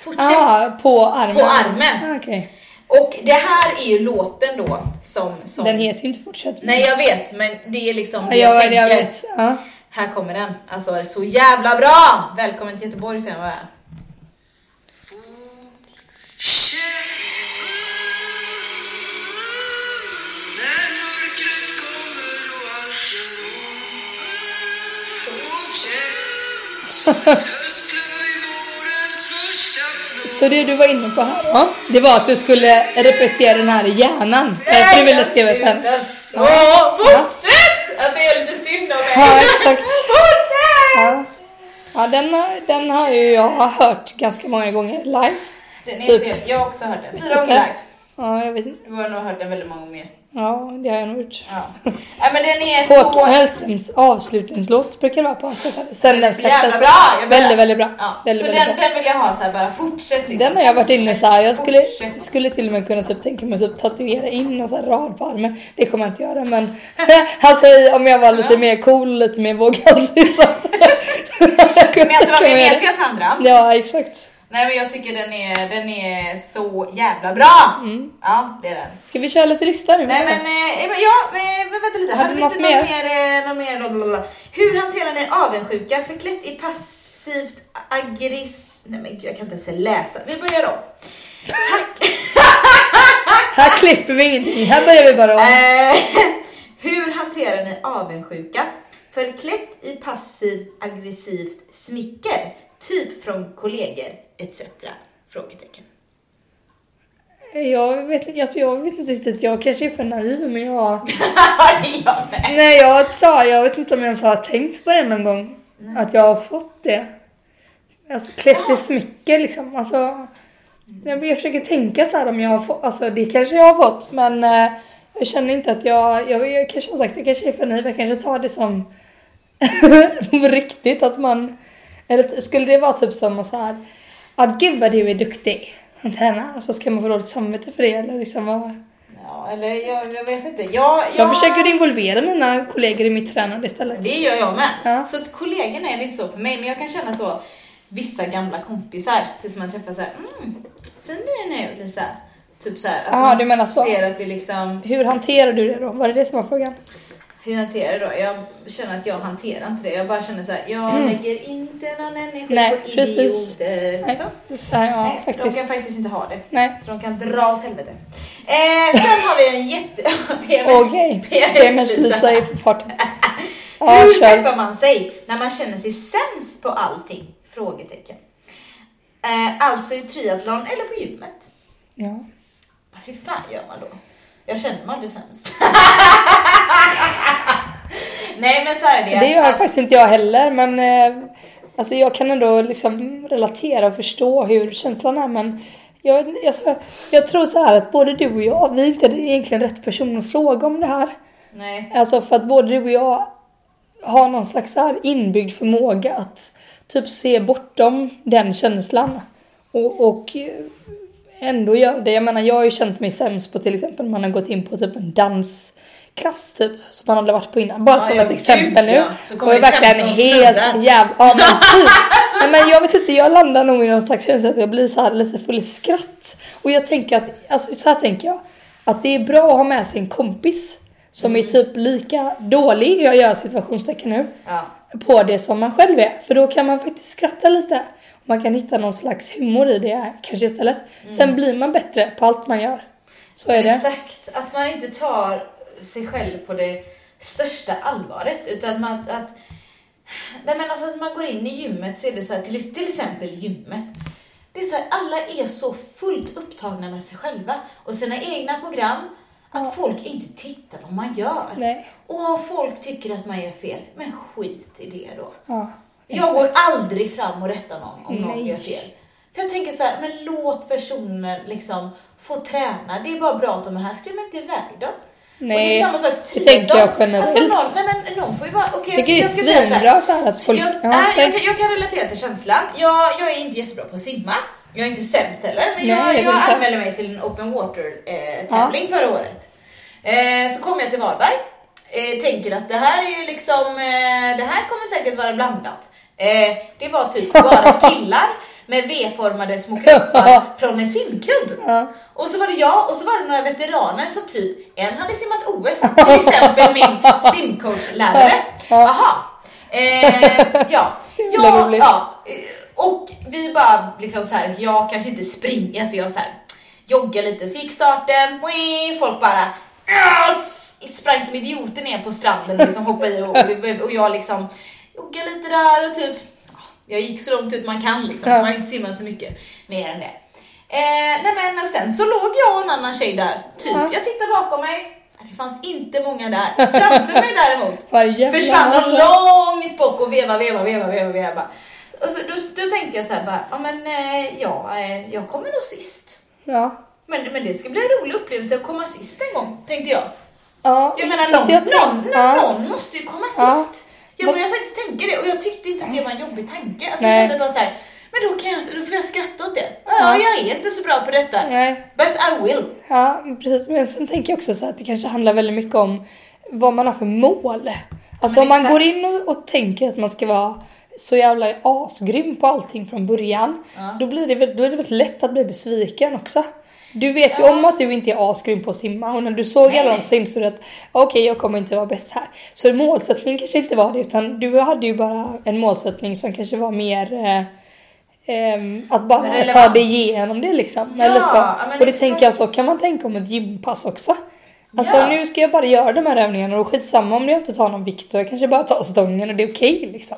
A: Fortsätt.
B: Ah, på armen?
A: På armen.
B: Ah, okej.
A: Och det här är ju låten då som... som
B: Den heter ju inte Fortsätt.
A: Nej jag vet, men det är liksom
B: Ja,
A: det
B: jag,
A: jag
B: jag,
A: tänker.
B: vet. Ja.
A: Här kommer den. Alltså så jävla bra! Välkommen till Göteborg säger jag bara. *laughs*
B: Så det du var inne på här då, det var att du skulle repetera den här i hjärnan. Därför du ville skriva ut den.
A: Åh, fortsätt! Att det är lite synd om mig.
B: Ja, exakt.
A: Fortsätt!
B: Ja, ja den, har, den har ju jag hört ganska många gånger live.
A: Den är
B: Typ.
A: så, jag har också hört den. Fyra gånger live.
B: Ja, jag vet inte.
A: Du har nog hört den väldigt många gånger.
B: Ja, det har jag nog gjort.
A: Ja. Nej men den är
B: Håkan
A: så...
B: Hellströms avslutningslåt brukar det vara på hans. Sen den
A: så
B: släpptes.
A: bra!
B: Väldigt, väldigt bra.
A: Ja.
B: Väldigt,
A: så
B: väldigt
A: den,
B: bra.
A: den vill jag ha så här bara fortsätt liksom.
B: Den har jag varit inne så här. jag skulle,
A: Fortsätt.
B: skulle till och med kunna typ tänka mig att typ tatuera in någon sån här rad på armen. Det kommer jag inte göra men *laughs* alltså om jag var lite
A: Ja.
B: mer cool, lite mer våghalsig så. *laughs*
A: Men att det var Venetias *laughs* andra.
B: Ja exakt.
A: Nej men jag tycker den är, den är så jävla bra! Ja, det är den.
B: Ska vi köra lite lista nu?
A: Nej men, eh, men ja, men, men vänta lite.
B: Har
A: Hade
B: du något
A: något mer? eh, Något mer blablabla? Hur hanterar ni avundsjuka förklätt i passivt aggress... Nej men gud, jag kan inte ens läsa. Vi börjar om. Tack! *laughs*
B: Här klipper vi ingenting, här börjar vi bara om.
A: Eh, *laughs* Hur hanterar ni avundsjuka förklätt i passiv aggressivt smicker? Typ från kollegor etc. Frågetecken.
B: Jag vet, inte- alltså jag vet inte riktigt, jag kanske är för naiv men jag... *laughs*
A: jag med.
B: Nej jag sa, jag vet inte om jag ens har tänkt på det någon gång. Att jag har fått det. Alltså klätt i smycke liksom. Alltså, jag, jag försöker tänka så här om jag har fått, alltså det kanske jag har fått men eh, jag känner inte att jag, jag, jag kanske har sagt, jag kanske är för naiv, jag kanske tar det som *laughs* riktigt att man, eller skulle det vara typ som att så här, att gud vad du är duktig att träna och så ska man få dåligt samvete för det eller liksom vad-
A: Ja, eller jag, jag vet inte. Jag,
B: Jag försöker involvera mina kollegor i mitt tränande istället.
A: Det gör jag med.
B: Ja.
A: Så att kollegorna är det inte så för mig, men jag kan känna så vissa gamla kompisar tills man träffar så här, mm, fin du är nu Lisa. Typ så här, alltså
B: Ja,
A: man
B: du menar så.
A: ser att det liksom,
B: Hur hanterar du det då? Var det det som var frågan?
A: Hur hanterar jag det då? Jag känner att jag hanterar inte det. Jag bara känner så här, jag lägger inte någon energi
B: Mm. Nej,
A: på
B: precis.
A: idioter.
B: Nej,
A: Så.
B: så här, ja,
A: Nej,
B: faktiskt.
A: De kan faktiskt inte ha det.
B: Nej.
A: Så de kan dra åt helvete. Eh, sen har vi en jätte... PMS,
B: Okej, PMS Lisa är på *laughs* farten. Ja,
A: Hur peppar man sig när man känner sig sämst på allting? Frågetecken. Eh, alltså i triathlon eller på gymmet.
B: Ja.
A: Hur fan gör man då? Jag känner mig aldrig sämst. *laughs* Nej men så är det.
B: Det gör
A: att-
B: faktiskt inte jag heller, men eh, alltså jag kan ändå liksom relatera och förstå hur känslan är, men jag, inte, alltså, jag tror så här att både du och jag, vi är inte egentligen rätt person att fråga om det här.
A: Nej.
B: Alltså för att både du och jag har någon slags här inbyggd förmåga att typ se bortom den känslan. Och, och ändå göra det. Jag menar jag har ju känt mig sämst på till exempel när man har gått in på typ en dansklass typ som man aldrig varit på innan. Bara
A: Ja,
B: som ett exempel nu.
A: ja. Så
B: och
A: kommer det
B: verkligen
A: 15
B: helt jävla... Ja men *laughs* typ. Nej, men jag vet inte, jag landar nog i någon slags känsla att jag blir så här lite full i skratt. Och jag tänker att, alltså så här tänker jag. Att det är bra att ha med sig en kompis som
A: Mm.
B: är typ lika dålig, jag gör situationstecken nu,
A: Ja.
B: på det som man själv är. För då kan man faktiskt skratta lite. Man kan hitta någon slags humor i det kanske istället. Sen blir man bättre på allt man gör. Så är det.
A: Exakt, att man inte tar sig själv på det största allvaret utan man, att Nej men alltså att man går in i gymmet så är det så här, till, till exempel gymmet. Det är så här, alla är så fullt upptagna med sig själva och sina egna program att folk inte tittar vad man gör.
B: Nej.
A: Och folk tycker att man gör fel, men skit i det då.
B: Ja.
A: Jag går aldrig fram och rättar någon om någon
B: Nej.
A: gör fel. För jag tänker så här, men låt personen liksom få träna. Det är bara bra att de är här, skräm inte iväg dem.
B: Nej,
A: och det är samma sak
B: det tänker jag generellt.
A: Alltså någon, nej men någon får ju vara, okej
B: Jag tycker det är
A: jag ska så här.
B: svinbra så här att folk...
A: Jag,
B: ja,
A: jag, kan, jag kan relatera till känslan. Jag, jag är inte jättebra på att simma. Jag är inte sämst heller, men
B: Nej,
A: jag,
B: jag
A: jag anmälde mig till en open water eh, tävling förra året. Eh, så kom jag till Varberg. Eh, tänker att det här är ju liksom, eh, det här kommer säkert vara blandat. Eh, det var typ bara killar med V-formade små kroppar från en simklubb.
B: Ja.
A: Och så var det jag och så var det några veteraner som typ, en hade simmat OS, till exempel min *laughs* simcoachlärare.
B: Ja.
A: Jaha. Eh, ja. Ja, ja. Eh, Och vi bara liksom så här, jag kanske inte springer, alltså jag så här joggar lite, så gick starten, folk bara sprang som idioter ner på stranden och liksom hoppade i och, och jag liksom joggade lite där och typ, ja, jag gick så långt ut man kan liksom, man har inte simmat så mycket mer än det. Eh, nej men och sen så låg jag och en annan tjej där, typ,
B: Ja.
A: jag tittade bakom mig, det fanns inte många där. Framför mig däremot *laughs* försvann de långt bort och veva, veva, veva, veva, veva. Och så, då, då tänkte jag så här bara, ja men eh, ja, eh, jag kommer nog sist.
B: Ja.
A: Men, men det ska bli en rolig upplevelse att komma sist en gång, tänkte jag.
B: Ja,
A: Jag menar någon,
B: jag
A: någon, någon,
B: ja.
A: någon måste ju komma
B: Ja.
A: Jag
B: Vad-
A: började faktiskt tänka det och jag tyckte inte att det var en jobbig tanke. Alltså
B: Nej.
A: jag kände bara så här, men då, kan jag, då får jag skratta åt det. Ja,
B: Ja.
A: jag är inte så bra på detta.
B: Nej.
A: But I will.
B: Ja, precis. Men sen tänker jag också så att det kanske handlar väldigt mycket om vad man har för mål. Alltså
A: Men
B: om man
A: exakt.
B: går in och, och tänker att man ska vara så jävla asgrym på allting från början.
A: Ja.
B: Då, blir det, då är det väldigt lätt att bli besviken också. Du vet ju om att du inte är asgrym på att simma och när du såg
A: Nej,
B: alla så insåg du att okej jag kommer inte vara bäst här. Så målsättningen kanske inte var det utan du hade ju bara en målsättning som kanske var mer eh, att bara ta
A: Relevant.
B: dig igenom det liksom.
A: Ja,
B: eller så. och det tänker jag så kan man tänka om ett gympass också. Alltså
A: Ja.
B: nu ska jag bara göra de här övningarna och skitsamma om jag inte tar någon vikt och jag kanske bara tar stången och det är okej liksom.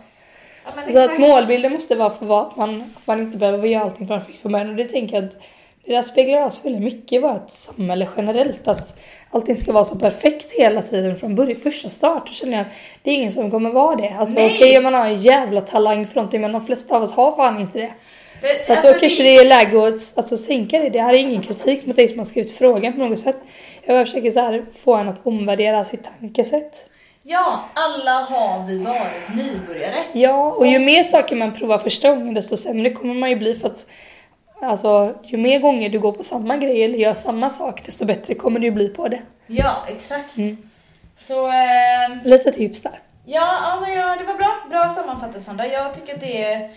A: Ja,
B: Så att
A: exakt.
B: målbilden måste vara för vad att man, att man inte behöver göra allting från början. Och det tänker jag att det där speglar av sig väldigt mycket i vårt samhälle generellt. Att allting ska vara så perfekt hela tiden från början, första start. Då känner jag att det är ingen som kommer vara det. Alltså okej om man har en jävla talang för någonting men de flesta av oss har fan inte det.
A: Det-
B: Så att
A: alltså,
B: då kanske det är läge att alltså, sänka det. Det här är ingen kritik mot dig som har skrivit frågan på något sätt. Jag bara försöker så här, få en att omvärdera sitt tankesätt.
A: Ja, alla har vi varit nybörjare.
B: Ja, och ju mer saker man provar första gången desto sämre kommer man ju bli för att Alltså, ju mer gånger du går på samma grej eller gör samma sak desto bättre kommer du bli på det.
A: Ja, exakt.
B: Mm.
A: Så, ehm,
B: Lite tips där.
A: ja, ja, men ja, det var bra. Bra sammanfattat Sandra. Jag tycker att det är,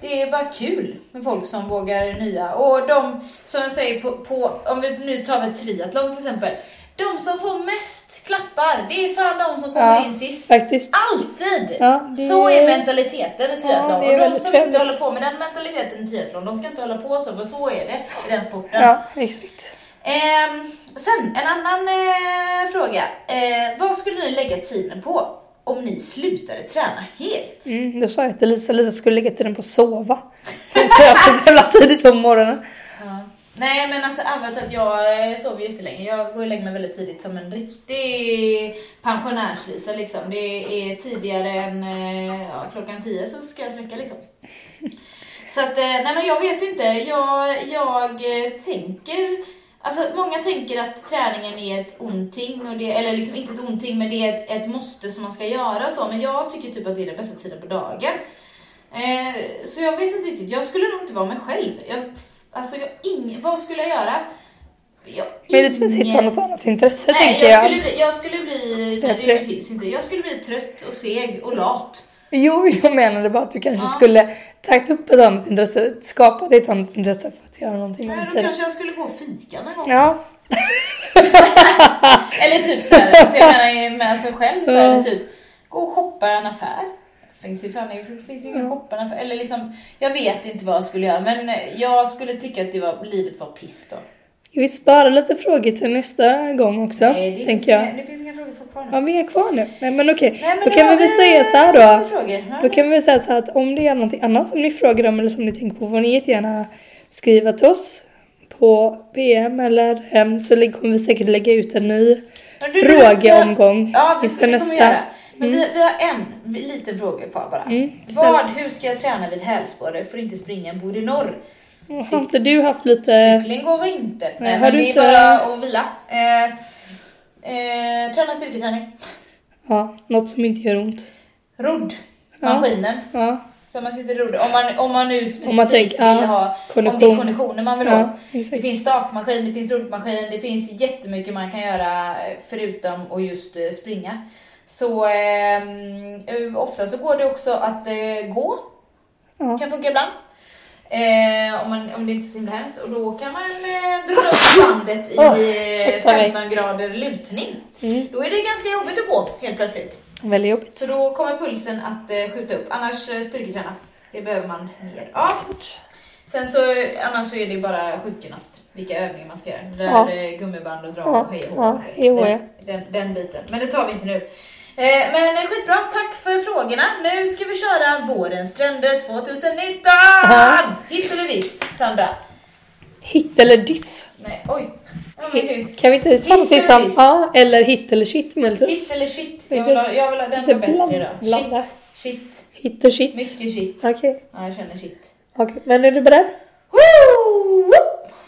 A: det är bara kul med folk som vågar nya. Och de, som jag säger, på, på, om vi nu tar ett triathlon till exempel. De som får mest klappar, det är fan de som kommer
B: Ja.
A: in sist.
B: Faktiskt.
A: Alltid!
B: Ja, det-
A: Så är mentaliteten i triathlon.
B: Ja,
A: och de som inte
B: trevligt.
A: håller på med den mentaliteten i triathlon, de ska inte hålla på så, för så är det i den sporten.
B: Ja, exakt.
A: Ehm, sen, en annan eh, fråga. Eh, vad skulle ni lägga tiden på om ni slutade träna helt?
B: Mm, då sa jag till Lisa, Lisa skulle lägga tiden på att sova. *laughs* För att träna så jävla tidigt på morgonen.
A: Nej men alltså anledningen att jag eh, sover ju jättelänge. Jag går och lägger mig väldigt tidigt som en riktig pensionärslisa liksom. Det är tidigare än eh, ja, klockan 10 så ska jag släcka liksom. Så att, eh, nej men jag vet inte. Jag, jag tänker Alltså många tänker att träningen är ett onting, och det, eller liksom inte ett onting men det är ett, ett måste som man ska göra och så. Men jag tycker typ att det är den bästa tiden på dagen. Eh, så jag vet inte riktigt, jag skulle nog inte vara mig själv. Jag, alltså jag, ing, vad skulle jag göra? Jag,
B: Möjligtvis hitta något annat intresse
A: Nej,
B: tänker
A: jag skulle bli, jag skulle bli, nej det finns inte. Jag skulle bli trött och seg och lat.
B: Jo, jag menade bara att du kanske
A: Ja.
B: skulle tagit upp ett annat intresse, skapat ett annat intresse för att göra någonting med tiden.
A: kanske jag skulle gå och fika någon gång.
B: Ja, *laughs*
A: Eller typ såhär, alltså jag *laughs* menar med sig själv så
B: Ja.
A: eller typ gå och shoppa i en affär. Finns ju fan, det finns ju ingen shoppa i en affär. Eller liksom, jag vet inte vad jag skulle göra men jag skulle tycka att det var, livet var piss då.
B: vi sparar lite frågor till nästa gång också,
A: Nej, det,
B: tänker jag.
A: inga, det finns inga frågor kvar nu.
B: Ja, vi är kvar nu. Nej, men okej.
A: Nej, men
B: då kan vi väl säga så här då.
A: Ja.
B: Då kan vi säga så här att om det är någonting annat som ni frågar om eller som ni tänker på får ni jättegärna skriva till oss på PM eller hem så kommer vi säkert lägga ut en ny
A: du,
B: frågeomgång
A: Ja,
B: inför nästa.
A: göra. Men vi, vi har en liten fråga kvar bara.
B: Mm,
A: Vad, hur ska jag träna vid hälsporre för att inte springa en bor i norr?
B: Har inte du haft lite...
A: Cykling går inte. Nej,
B: har
A: men
B: du
A: det är
B: inte-
A: bara att vila. Eh, eh, träna styrketräning.
B: Ja, något som inte gör ont.
A: Rodd.
B: Ja.
A: Maskinen.
B: Ja,
A: Så man sitter rodd. Om man, om man nu specifikt
B: Om man tänker,
A: vill
B: ja,
A: ha, om det är
B: kondition.
A: konditionen man vill
B: ja
A: ha. Det
B: exakt.
A: finns stakmaskin, det finns roddmaskin, det finns jättemycket man kan göra eh, förutom att just eh, springa. Så eh, ofta så går det också att eh, gå.
B: Ja.
A: Kan funka ibland. Eh, om, man, om det inte är så himla hemskt. Och då kan man eh, dra upp bandet i eh,
B: mig.
A: 15 grader lutning.
B: Mm,
A: Då är det ganska jobbigt att gå helt plötsligt.
B: väldigt jobbigt.
A: Så då kommer pulsen att eh, skjuta upp. Annars eh, styrketräna. Det behöver man mer av. Sen så, annars så är det bara sjukgymnast. Vilka övningar man ska göra. Det
B: Ja.
A: där eh, gummiband och dra
B: Ja,
A: och
B: ja,
A: hå.
B: hej och
A: den, den, den biten. Men det tar vi inte nu. Eh, men skitbra, tack för frågorna. Nu ska vi köra vårens trender 2019!
B: Ja.
A: Hit eller diss, Sandra?
B: Hit eller diss?
A: Nej, oj. Hur?
B: Kan vi inte
A: eller
B: sam-? Ja, eller hit eller shit
A: Hit
B: möjligtvis.
A: eller shit? Jag vill ha, jag vill ha den
B: inte
A: var bättre då.
B: blanda.
A: Shit, shit.
B: Hit och shit.
A: Mycket shit.
B: Okej,
A: Ja, jag känner shit.
B: okej. Men är du beredd?
A: Woo!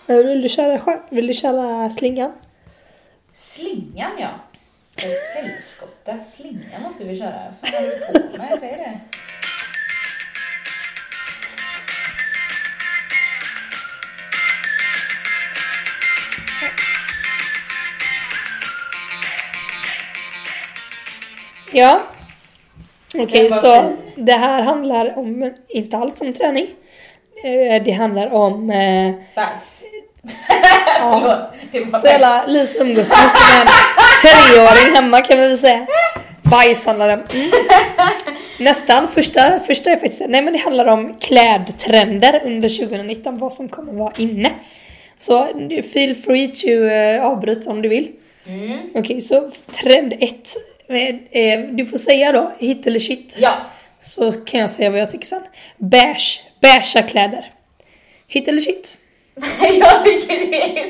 B: Vill du köra, vill du köra slingan?
A: Slingan ja. Helskotta, slingan måste vi köra. Vad fan håller du på med? Jag säger det.
B: Ja. Okej,
A: var
B: så det här handlar om, inte alls om träning. Eh, Det handlar om eh,
A: Bajs.
B: Ja, *laughs* Så jävla Lisa umgås mycket med en treåring hemma kan vi väl säga. Bajs handlar det *laughs* om. Mm. Nästan. Första, första är faktiskt Nej men det handlar om klädtrender under 2019. Vad som kommer vara inne. Så feel free to uh, avbryta om du vill.
A: Mm.
B: Okej, så trend 1. Du får säga då, hit eller shit.
A: Ja.
B: Så kan jag säga vad jag tycker sen. Beige. Beigea kläder. Hit eller shit?
A: Jag tycker det är...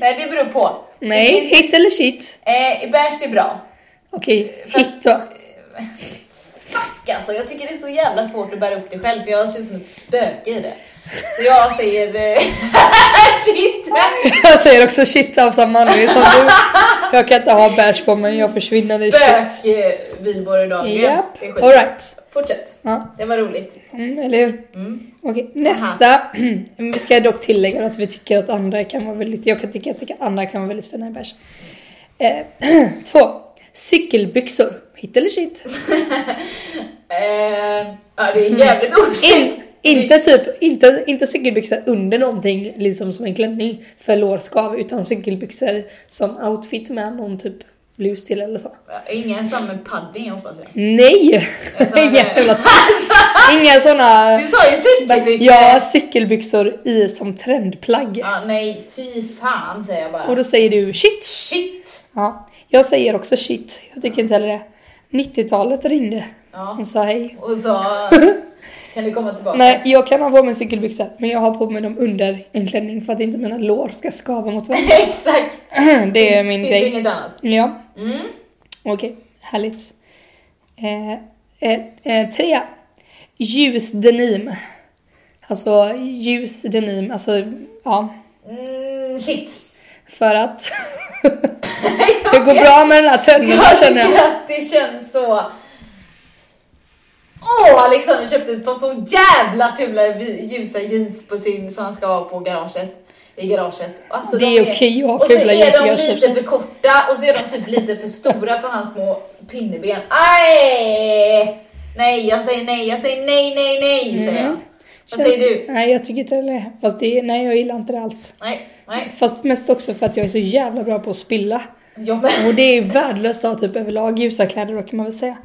A: Nej, det beror på.
B: Nej,
A: finns-
B: hit eller shit?
A: Eh, beige är bra.
B: Okej,
A: Fast-
B: hit då. *laughs*
A: Fuck alltså, jag tycker det är så jävla svårt att bära upp det själv för jag ser ut som ett spöke i det. Så jag säger eh, *laughs* shit.
B: Jag säger också shit av samma anledning som du. Jag kan inte ha beige på mig, jag försvinner i shit.
A: Spök Wihlborg Dahlgren.
B: Japp,
A: skit.
B: alright.
A: Fortsätt.
B: Ja,
A: Det var roligt.
B: mm, eller hur?
A: Mm.
B: Okej, nästa. Vi *clears throat* ska dock tillägga att vi tycker att andra kan vara väldigt, jag kan tycka att andra kan vara väldigt fina i beige. Eh, *clears throat* två. Cykelbyxor. Hit eller shit? *laughs*
A: Eh, ja, det är jävligt osäkert.
B: In, inte typ, inte, inte cykelbyxor under någonting liksom som en klänning för lårskav utan cykelbyxor som outfit med någon typ blus till eller så.
A: Ingen sån med padding hoppas jag.
B: Nej! Inga *laughs* jävla *laughs* Inga såna...
A: Du sa ju cykelbyxor!
B: Ja, cykelbyxor i som trendplagg.
A: Ja, nej, fy fan säger jag bara.
B: Och då säger du shit.
A: Shit!
B: Ja, jag säger också shit. Jag tycker inte heller det. 90-talet ringde
A: Ja.
B: och sa hej.
A: Och så *laughs* kan du komma tillbaka.
B: Nej, jag kan ha på mig cykelbyxor, men jag har på mig dem under en klänning för att inte mina lår ska skava mot varandra. *laughs*
A: Exakt! *clears throat*
B: Det är min
A: Finns
B: grej.
A: inget annat.
B: Ja,
A: Mm.
B: okej. Härligt. Eh, eh, eh, tre. Ljus denim. Alltså ljus denim, alltså ja.
A: Mm, shit.
B: För att *laughs* det går bra med den här här känner jag.
A: att det känns så... Åh, Alexander köpte ett par så jävla fula ljusa jeans på sin som han ska ha på garaget. I garaget. Alltså,
B: Det
A: de
B: är okej att ha
A: Och så
B: fula jeans i
A: är de
B: garaget.
A: lite för korta och så är de typ lite för stora för hans små pinneben. Aj! Nej, jag säger nej, jag säger nej, nej, nej, säger jag. Vad.
B: Känns-
A: säger du?
B: Nej, jag tycker inte det. Fast det, nej, jag gillar inte det alls.
A: Nej, nej.
B: Fast mest också för att jag är så jävla bra på att spilla. Och det är värdelöst att ha typ överlag ljusa kläder då kan man väl säga.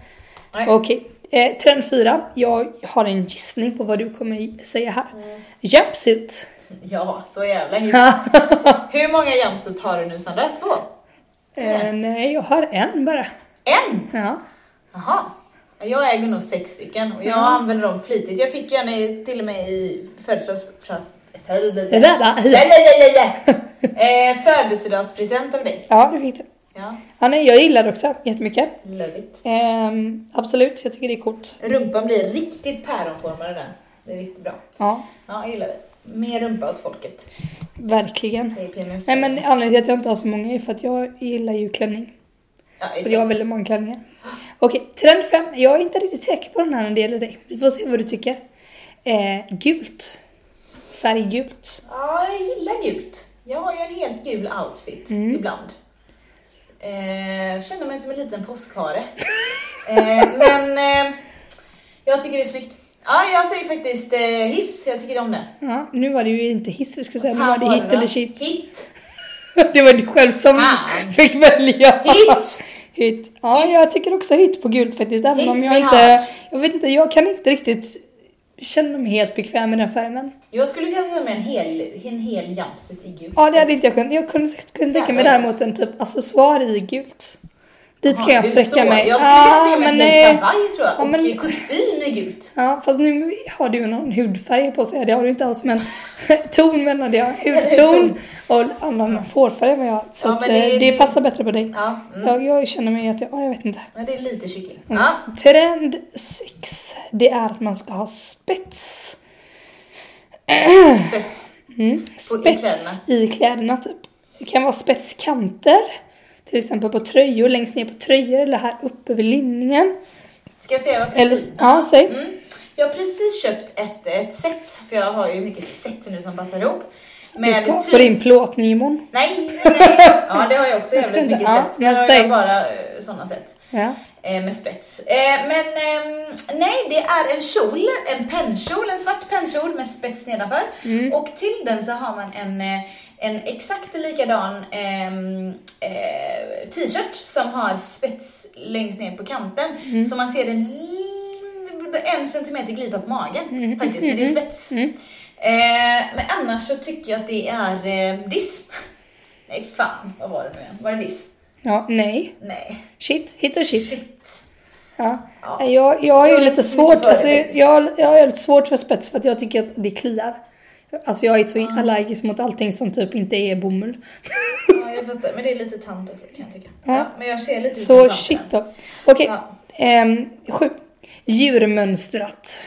A: Nej.
B: Okej. Eh, trend 4. Jag har en gissning på vad du kommer säga här.
A: Mm.
B: Jumpsuit. *laughs*
A: Ja, så jävla hit. *laughs* Hur många jumpsuit har du nu Sandra? Två?
B: eh, nej, jag har en bara.
A: En?
B: Ja.
A: Jaha. Jag äger nog sex stycken och jag använder dem flitigt. Jag fick ju en till och med i födelsedagspresent. *laughs* Eh, Födelsedagspresent av dig.
B: Ja, det fick du.
A: Ja,
B: Ja, nej, jag gillar det också jättemycket.
A: love it.
B: Ehm, absolut, jag tycker det är coolt.
A: Rumpan blir riktigt päronformad där. Det är riktigt bra.
B: Ja,
A: Ja, jag gillar det. Mer rumpa åt folket,
B: verkligen. Nej men anledningen till att jag inte har så många är för att jag gillar ju klänning.
A: Ja,
B: Så jag har väldigt många klänningar. Okej, trend 5. Jag är inte riktigt säker på den här när det gäller dig. Vi får se vad du tycker. Eh, gult. Färggult.
A: Ja, jag gillar gult. Jag har ju en helt gul outfit
B: Mm.
A: ibland. Eh, känner mig som en liten påskhare. eh, men eh, jag tycker det är snyggt. Ja, jag säger faktiskt eh, hiss. Jag tycker om det.
B: Ja, nu var det ju inte hiss vi skulle säga, nu var det hit eller shit.
A: Hit! *laughs*
B: Det var du själv som
A: Fan.
B: fick välja.
A: Hit!
B: Hit. Ja, jag tycker också hit på gult faktiskt. Även
A: Hit
B: om jag inte, jag vet inte, jag kan inte riktigt känna mig helt bekväm med den färgen.
A: Jag skulle kunna ta med en hel, en hel jumpsuit i gult.
B: Ja, det hade inte jag kunnat. Jag kunde, kunde tänka mig däremot en typ accessoar i gult. Dit kan jag sträcka mig.
A: Jag skulle kunna tänka mig
B: men
A: en
B: nej.
A: hel kavaj tror jag.
B: Ja,
A: och
B: men-
A: kostym i gult.
B: Ja, fast nu har du någon hudfärg på sig. Det har du inte alls, men *laughs* ton menade jag. *laughs* Hudton
A: ton.
B: och annan hårfärg vad jag. Så
A: Ja, men det-
B: eh, det, passar bättre på dig.
A: Ja, mm.
B: Jag, jag känner mig att jag, ja, jag vet inte.
A: men det är lite kyckling.
B: Mm.
A: Ja.
B: Trend 6. Det är att man ska ha spets. *clears throat*
A: Spets.
B: Mm.
A: i
B: Spets
A: kläderna.
B: i kläderna typ. Det kan vara spetskanter. Till exempel på tröjor, längst ner på tröjor eller här uppe vid linningen.
A: Ska jag säga vad
B: Eller,
A: precis?
B: ja, säg.
A: Mm. Jag har precis köpt ett, ett set, för jag har ju mycket set nu som passar ihop.
B: Du ska
A: typ-
B: på din plåtning imorgon.
A: Nej, nej. Ja, det har jag också jävligt mycket
B: ja,
A: set. Där har jag bara sådana set.
B: Ja.
A: Eh, med spets. Eh, men ehm, nej, det är en kjol, en pennkjol, en svart pennkjol med spets nedanför.
B: Mm.
A: Och till den så har man en, eh, en exakt likadan ehm, eh, t-shirt som har spets längst ner på kanten.
B: Mm.
A: Så man ser en, li- en centimeter glipa på magen
B: Mm.
A: faktiskt, men det är spets. Eh, men annars så tycker jag att det är eh, diss. *laughs* Nej fan, vad var det nu igen? Var det diss?
B: Ja, nej.
A: Nej.
B: Shit, hit och shit.
A: Shit.
B: Ja.
A: Ja.
B: Jag, jag har ju lite svårt, alltså, jag, jag har lite svårt för spets för att jag tycker att det kliar. Alltså jag är så allergisk mot allting som typ inte är bomull.
A: Ja, jag fattar. Men det är lite tant också kan jag tycka.
B: Ja.
A: Ja. men jag ser lite
B: Så shit då. Okej,
A: Ja.
B: ehm, sju. Djurmönstrat.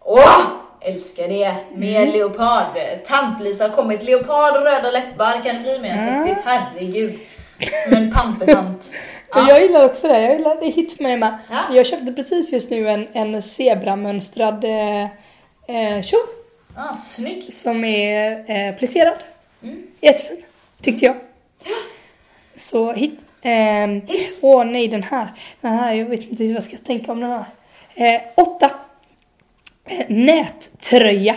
A: Åh! Älskar det. Mer
B: Mm.
A: leopard. Tant-Lisa har kommit. Leopard och röda läppar. Kan det bli mer
B: Ja.
A: sexigt? Herregud. Som en pantertant. *laughs*
B: Ja.
A: Ja.
B: Jag gillar också det, jag gillar det är hit för mig med.
A: Ja.
B: Jag köpte precis just nu en, en zebramönstrad eh, eh, kjol
A: Ah, snyggt.
B: som är eh, plisserad.
A: Mm.
B: Jättefin, tyckte jag. Så hit. Ehm,
A: Hit.
B: Åh nej, den här. Den här, jag vet inte vad jag ska tänka om den här. Eh, åtta. Eh, nättröja.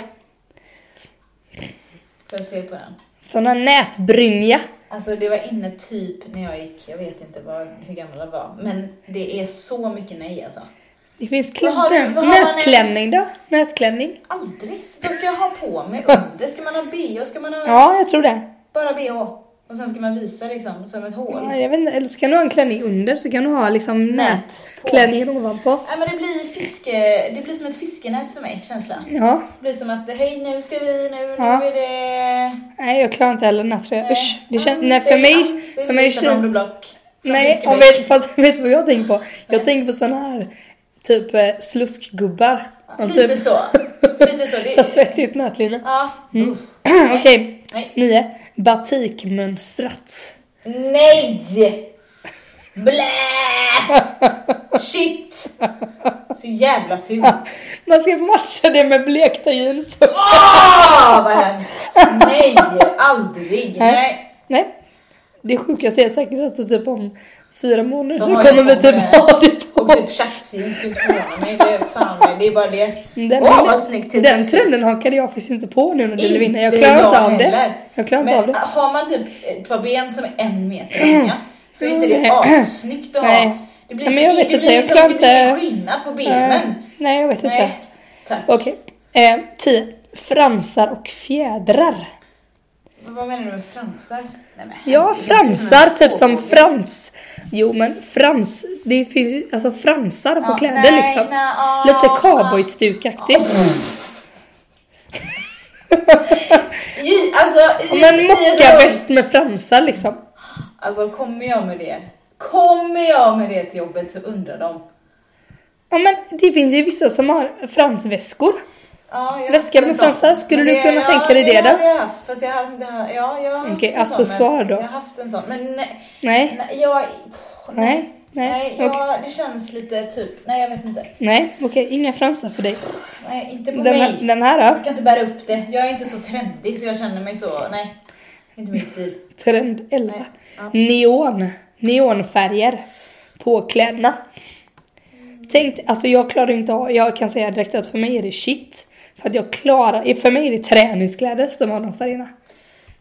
A: Får jag se på den?
B: Sån här nätbrynja.
A: Alltså det var inne typ när jag gick, jag vet inte vad, hur gammal jag var, men det är så mycket nej alltså.
B: Det finns
A: man
B: Nätklänning då? Nätklänning?
A: Aldrig. Vad ska jag ha på mig under? Ska man ha bh? Ska man ha
B: Ja, jag tror det.
A: bara bh? Och sen ska man visa liksom som ett hål?
B: Ja, jag vet inte, eller så kan du ha en klänning under så kan du ha liksom nätklänningen ovanpå.
A: Nej men det blir fiske, det blir som ett fiskenät för mig, känsla.
B: Ja,
A: Det blir som att hej nu ska vi, nu, nu
B: Ja.
A: är det...
B: nej jag klarar inte heller nättröja. Usch. Det känns,
A: Mm,
B: nej för
A: det är
B: mig.
A: Det är
B: för mig
A: block. från
B: Nej, om vet, fast *laughs* vet du vad jag tänker på? Jag
A: Nej.
B: tänker på såna här typ eh, sluskgubbar. Om
A: Lite
B: typ,
A: så. *laughs* Lite så. Det,
B: så svettigt nätlinne.
A: Ja. Uff. *clears throat*
B: Okej,
A: Nej.
B: nio. Batikmönstrat.
A: Nej! Blä! Shit! Så jävla fult.
B: Man ska matcha det med blekta jeans också.
A: Åh, vad hemskt! Nej, aldrig.
B: Nej.
A: Nej.
B: Nej. Det sjukaste är säkert att typ om fyra månader
A: Så
B: så, kommer vi typ ha det
A: Och typ tjacksjeans skulle förvåna mig. Det är fan mig. Det är bara det.
B: Den,
A: Åh, vad snyggt. till
B: den trenden hakade jag faktiskt inte på nu när du
A: Inte
B: vinner. Jag klarar inte av det. Jag klarar inte av det.
A: har man typ ett par ben som är en meter långa så är inte det assnyggt att ha. Det blir,
B: Nej, jag vet
A: det
B: inte,
A: blir,
B: klarar
A: det blir skillnad på benen.
B: Nej, jag vet inte.
A: Tack.
B: Okej. Eh, tio. Fransar och fjädrar.
A: Vad menar du med fransar? Nej,
B: Ja, fransar, typ som frans. Jo, men frans, det finns ju alltså fransar på
A: Ja,
B: kläder
A: nej,
B: liksom.
A: nej, ja,
B: Lite
A: ja.
B: cowboystukaktigt. *laughs*
A: I, alltså, i,
B: Men mockaväst med fransar liksom.
A: Alltså kommer jag med det, kommer jag med det till jobbet så undrar de.
B: Ja, men det finns ju vissa som har fransväskor.
A: Ja, jag
B: Väska med
A: sån.
B: fransar, skulle
A: Men
B: du kunna
A: ja,
B: tänka dig det
A: det
B: då?
A: har jag haft, fast jag har haft, ja, jag har haft
B: Okej,
A: en sån,
B: accessoar
A: men
B: då?
A: Jag har haft en sån, men nej,
B: Nej,
A: nej jag,
B: Nej, nej,
A: nej, jag, det känns lite typ, nej jag vet inte.
B: nej, okej, inga fransar för dig.
A: Nej, inte på
B: Den
A: mig.
B: den här
A: Jag
B: då?
A: kan inte bära upp det. Jag är inte så trendig så jag känner mig så, nej. Inte min stil. *laughs*
B: Trend 11.
A: Nej, ja.
B: Neon. Neonfärger på kläderna. Tänk, alltså jag klarar inte av, jag kan säga direkt att för mig är det shit. För att jag klarar, för mig är det träningskläder som har de färgerna.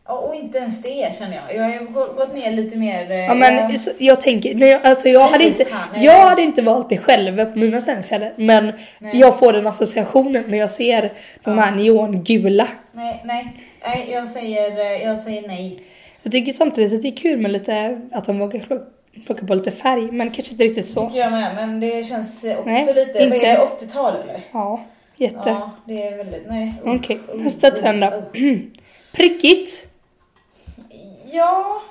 A: Ja, och inte ens det känner jag. Jag har gått ner lite mer. eh,
B: Ja men
A: jag-
B: jag tänker, nej, alltså jag hade inte,
A: nej.
B: jag hade inte valt det själv på mina träningskläder. Men
A: Nej.
B: jag får den associationen när jag ser de här neongula.
A: Nej, nej, nej, jag säger, eh, jag säger nej.
B: Jag tycker samtidigt att det är kul med lite, att de vågar plock- plocka på lite färg. Men kanske inte riktigt så.
A: Tycker jag med, men det känns eh, också
B: Nej,
A: lite, vad
B: inte.
A: är det, 80-tal eller?
B: Ja, jätte.
A: Ja, det är väldigt, nej.
B: Okej,
A: uff,
B: nästa trend då. *clears throat* Prickigt.
A: Ja,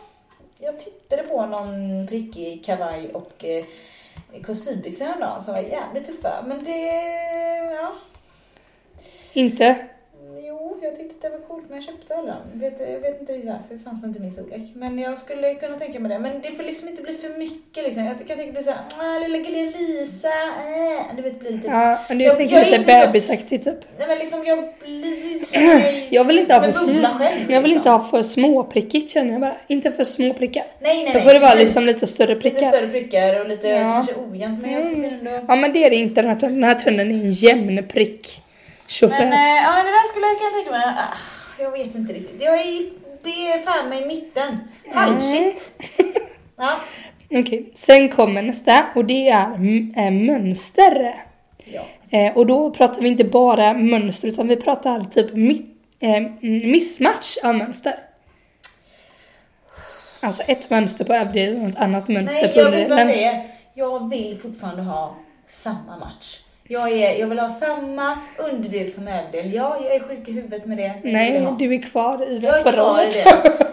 A: jag tittade på någon prickig kavaj och eh, kostymbyxor häromdagen som var jävligt tuffa. Men det, ja,
B: Inte.
A: Jag tyckte det var coolt men jag köpte alla. Vet, jag vet inte varför, det fanns inte min storlek. Men jag skulle kunna tänka mig det. Men det får liksom inte bli för mycket liksom. Jag kan tänka mig bli såhär, ah, lilla gulliga Lisa, äh. Du vet, bli lite...
B: Ja, men du
A: Jag-
B: tänker
A: jag
B: lite bebisaktigt typ.
A: Nej men liksom jag blir *clears throat*
B: Jag vill inte ha för små,
A: själv,
B: jag vill inte
A: liksom.
B: ha för småprickigt känner jag bara. Inte för små prickar.
A: Nej nej
B: Då
A: nej.
B: får det vara liksom lite större
A: Lite
B: prickar.
A: större prickar och lite
B: Ja.
A: kanske ojämnt men jag tycker ändå...
B: Ja men det är det inte den här trenden. Den här trenden är en jämn prick.
A: Men eh, ja, det där skulle jag kunna tänka mig. Ah, jag vet inte riktigt. Jag är, det är fan mig i mitten. Halvshit. *laughs* Ja.
B: Okej, sen kommer nästa och det är eh, mönster.
A: ja.
B: Eh, och då pratar vi inte bara mönster utan vi pratar typ mi- eh, missmatch av mönster. Alltså ett mönster på överdelen och ett annat mönster
A: Nej,
B: på
A: jag vet vad jag
B: underdelen.
A: säger. Jag vill fortfarande ha samma match. Jag, är, jag vill ha samma underdel som överdel. Ja, jag är sjuk i huvudet med det.
B: Nej, du är kvar i det
A: jag
B: förra året.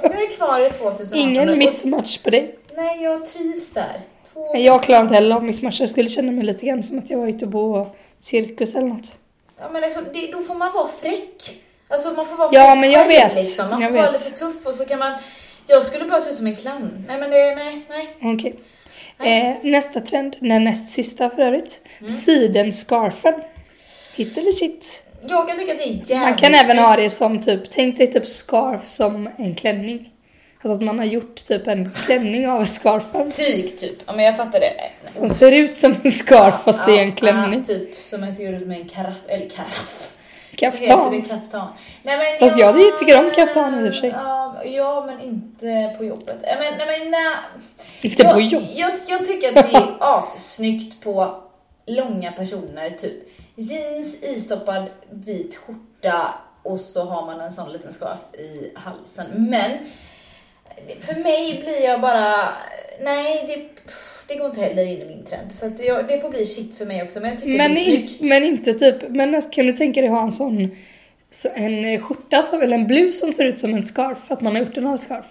A: Jag är kvar i 2018.
B: Ingen missmatch på dig.
A: Nej, jag trivs där. Två-
B: Jag klarar inte heller av missmatcher. Jag skulle känna mig lite grann som att jag var ute på cirkus eller något.
A: Ja, men liksom, det, då får man vara fräck. Alltså man får vara
B: Ja,
A: fräck
B: men jag
A: själv,
B: vet.
A: Liksom. Man
B: Jag
A: får vara
B: vet.
A: lite tuff och så kan man... Jag skulle bara se ut som en clown. Nej, men det... Nej, nej.
B: Okej. Eh, nästa trend, den näst sista för övrigt.
A: Mm.
B: Sidenscarfen. Hit eller shit.
A: Jag kan tycka att det är jävligt
B: Man kan även ha det som typ, tänk dig typ scarf som en klänning. Alltså att man har gjort typ en klänning av scarfen.
A: Tyg, typ. Ja, men jag fattar det.
B: Som ser ut som en scarf fast det är en klänning.
A: Ja, typ som jag ser ut med en karaff, eller karaff. Vad heter det?
B: Kaftan.
A: Kaftan. Nej, men
B: Fast jag tycker om kaftan i och för sig.
A: Ja, men inte på jobbet. Men, nej, men, nej.
B: Inte på
A: jag,
B: jobb.
A: Jag, jag tycker att det är *laughs* assnyggt på långa personer, typ jeans, istoppad vit skjorta och så har man en sån liten scarf i halsen. Men för mig blir jag bara, nej det, det går inte heller in i min trend. Så att jag, det får bli shit för mig också, men jag tycker
B: Men,
A: det är snyggt.
B: men inte typ, men alltså, kan du tänka dig ha en sån, så en eh, skjorta eller en blus som ser ut som en scarf, att man har gjort den av ett scarf?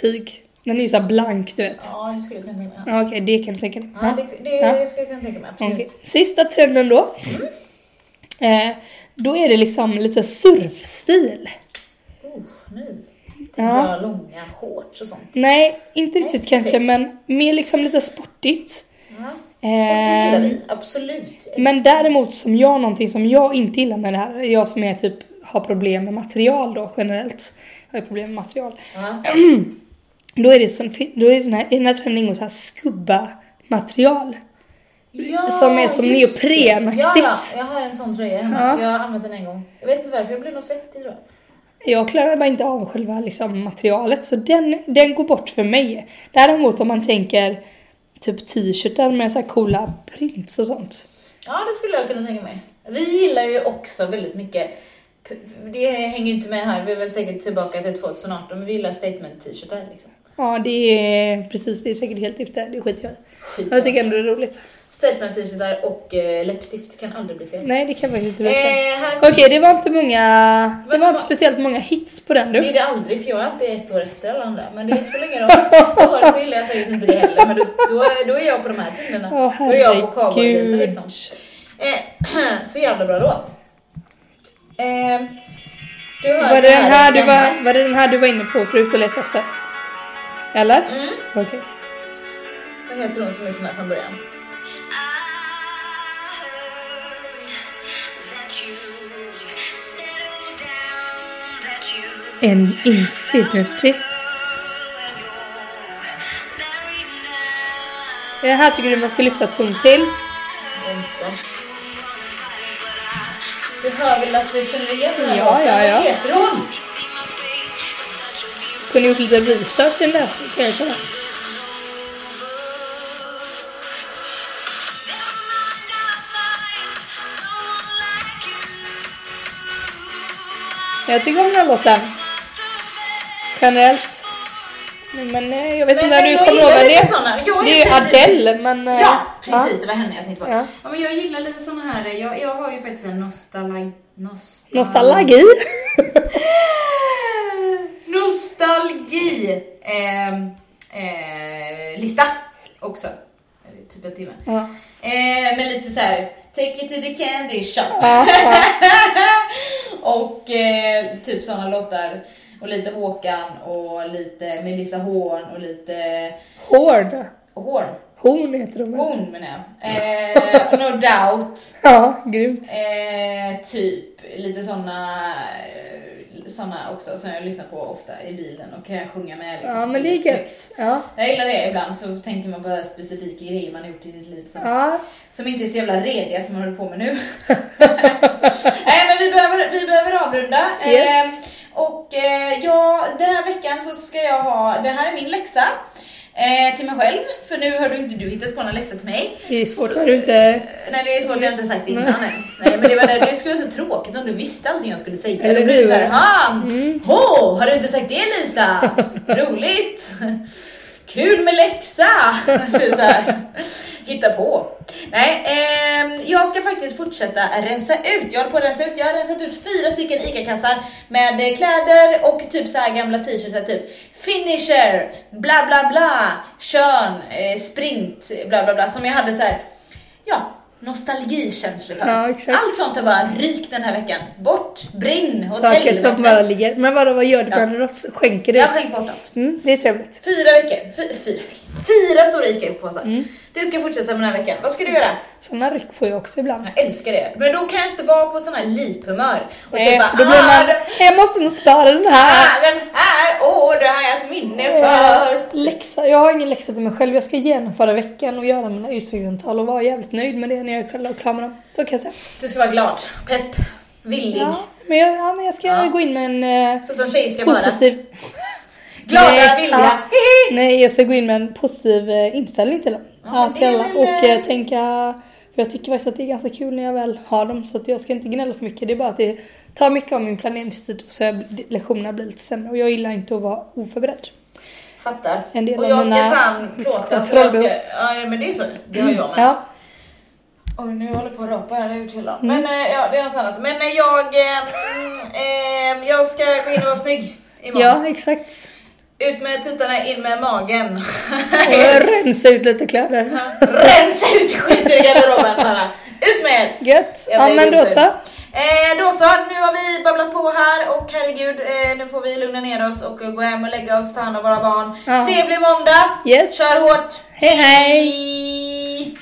B: Tyg. Den är ju såhär blank du vet.
A: Ja, det skulle jag kunna tänka mig.
B: Ja, Okej, det kan du tänka dig.
A: Ja, det, det
B: Ja.
A: skulle jag kunna tänka mig, absolut.
B: Okej. Sista trenden då. Eh, då är det liksom lite surfstil.
A: Uh, nu jag långa shorts och sånt.
B: Nej, inte riktigt
A: Nej,
B: kanske,
A: okej.
B: men mer liksom lite sportigt.
A: Ja.
B: Eh,
A: Sport gillar vi, absolut.
B: Men däremot som jag, någonting som jag inte gillar med det här, jag som är typ har problem med material då generellt. Jag har problem med material.
A: Ja. *clears throat*
B: Då är det som, då är den här, i den här trenden ingår så här skubba material.
A: Ja,
B: Som är som neoprenaktigt.
A: Ja, ja, jag har en sån tröja hemma.
B: Ja.
A: Jag har använt den en gång. Jag vet inte varför, jag blev nog svettig då.
B: Jag klarar bara inte av själva liksom, materialet så den, den går bort för mig. Däremot om man tänker typ t-shirtar med så här coola prints och sånt.
A: Ja, det skulle jag kunna tänka mig. Vi gillar ju också väldigt mycket, det hänger ju inte med här, vi är väl säkert tillbaka till 2018, men vi gillar statement-t-shirtar liksom.
B: Ja, det är precis, det är säkert helt ute. Det skiter jag i. Jag tycker ändå det är roligt.
A: Statement-t-shirtar och eh, läppstift kan aldrig bli fel.
B: Nej, det kan faktiskt inte bli fel.
A: Eh, här
B: Okej, det var inte många, det
A: Vänta,
B: var inte speciellt många hits på den
A: Det
B: du.
A: är det aldrig, för jag är alltid ett år efter alla andra. Men det spelar ingen roll. *laughs* Nästa år så gillar jag säkert inte det heller. Men då, då, är, då är jag på de här trenderna.
B: Åh
A: då är jag på
B: herregud.
A: cowboylisor liksom. Eh, *clears throat* så jävla bra låt. Eh, du hör
B: Var det, den här du var, var det den här du var inne på förut och letade efter? Eller?
A: Mm.
B: Okej.
A: Vad heter hon som den här från början?
B: En Infinity. Det här tycker du man ska lyfta ton till?
A: Inte. Du hör väl att vi känner igen den här
B: Ja, ja, ja.
A: Vad heter hon?
B: Kunde gjort lite research i den där kan jag känna. Jag tycker om den här låten. Generellt. Men eh, jag vet
A: Men-
B: inte när du kommer ihåg det.
A: såna.
B: Det är ju Adele men... eh,
A: Ja, precis. Det var henne jag tänkte på.
B: Ja.
A: Ja. men jag gillar lite såna här, jag, jag har ju faktiskt en nostalgi... Nostal...
B: Nostalgi. *laughs*
A: Nostalgi! ehm, eh, lista också. Typ en timme.
B: ja.
A: Eh, men lite så här. Take it to the candy shop.
B: Ja, ja. *laughs*
A: och eh, typ sådana låtar. Och lite Håkan och lite Melissa Horn och lite
B: Hård.
A: Horn.
B: Horn heter de väl?
A: Horn menar jag. Eh, no doubt. *laughs*
B: Ja, grymt.
A: Eh, typ lite såna, såna också som jag lyssnar på ofta i bilen och kan sjunga med. Liksom.
B: Ja, men det är gött. Ja.
A: Jag gillar det ibland så tänker man på specifika grejer man har gjort i sitt liv som,
B: Ja,
A: som inte är så jävla rediga som man håller på med nu. *laughs* *laughs* Nej men vi behöver, vi behöver avrunda.
B: Yes.
A: Eh, och eh, ja, den här veckan så ska jag ha, det här är min läxa. Eh, till mig själv, för nu har du inte du hittat på någon läxa till mig.
B: det är svårt när du inte...
A: Nej det är svårt, jag har inte sagt det innan än. Nej men det, var det, det skulle vara så tråkigt om du visste allting jag skulle säga.
B: Eller
A: Då blir det
B: hur?
A: såhär, han! Hå! Har du inte sagt det Lisa? Roligt! Kul med läxa! *laughs* Så här, hitta på. Nej, eh, jag ska faktiskt fortsätta rensa ut. Jag håller på att rensa ut. Jag har rensat ut fyra stycken ICA-kassar med kläder och typ så här gamla t-shirtar typ finisher, bla bla bla, kön, eh, sprint, bla bla bla som jag hade så här. ja, nostalgikänslor för.
B: Ja.
A: Allt sånt har bara rykt den här veckan. Bort, brinn, åt
B: Saker som bara ligger. Men vadå, vad gör du
A: Ja.
B: Skänker du?
A: Jag har skänkt bort allt.
B: Mm, det är trevligt.
A: Fyra veckor. Fy, fyra, fyra stora ICA-påsar.
B: Mm.
A: Det ska jag fortsätta med den här veckan. Vad ska du göra?
B: Såna ryck får jag också ibland.
A: Jag älskar det. Men då kan jag inte vara på sån här liphumör. Och
B: Nej,
A: typ
B: då
A: bara,
B: blir
A: "Ah,
B: man... Jag måste nog spara den här.
A: den här, åh, det har jag ett minne för.
B: Läxa. Jag har ingen läxa till mig själv. Jag ska genomföra veckan och göra mina utvecklingssamtal och vara jävligt nöjd med det när jag är klar- med dem. Så kan jag säga.
A: Du ska vara glad, pepp, villig.
B: Ja, men jag, ja, men jag ska
A: Ja.
B: gå in med en eh, positiv...
A: Glada,
B: Nej,
A: villiga.
B: ja. Nej, jag ska gå in med en positiv eh, inställning till dem.
A: Ja,
B: till alla. Och
A: eh,
B: eh, tänka... För jag tycker faktiskt att det är ganska kul när jag väl har dem. Så att jag ska inte gnälla för mycket. Det är bara att det tar mycket av min planeringstid. Och så är lektionerna blir lite sämre. Och jag gillar inte att vara oförberedd.
A: Fattar.
B: En del
A: och
B: av
A: jag ska fan plåta. Jag ska, ja, men det är så. Det har jag med.
B: Ja,
A: Oj, nu håller jag på att rapa här, det har jag gjort hela dagen.
B: Mm.
A: Men eh, ja, det är något annat. Men jag, mm, eh, jag ska gå in och vara snygg imorgon.
B: ja exakt.
A: Ut med tuttarna, in med magen.
B: Och rensa ut lite kläder.
A: Rensa ut skit i garderoben bara. Ut med er!
B: Gött. Ja men då så.
A: Eh, då så, nu har vi babblat på här och herregud, eh, nu får vi lugna ner oss och gå hem och lägga oss, ta hand om våra barn.
B: Ja.
A: Trevlig måndag!
B: Yes.
A: Kör hårt!
B: Hej hej.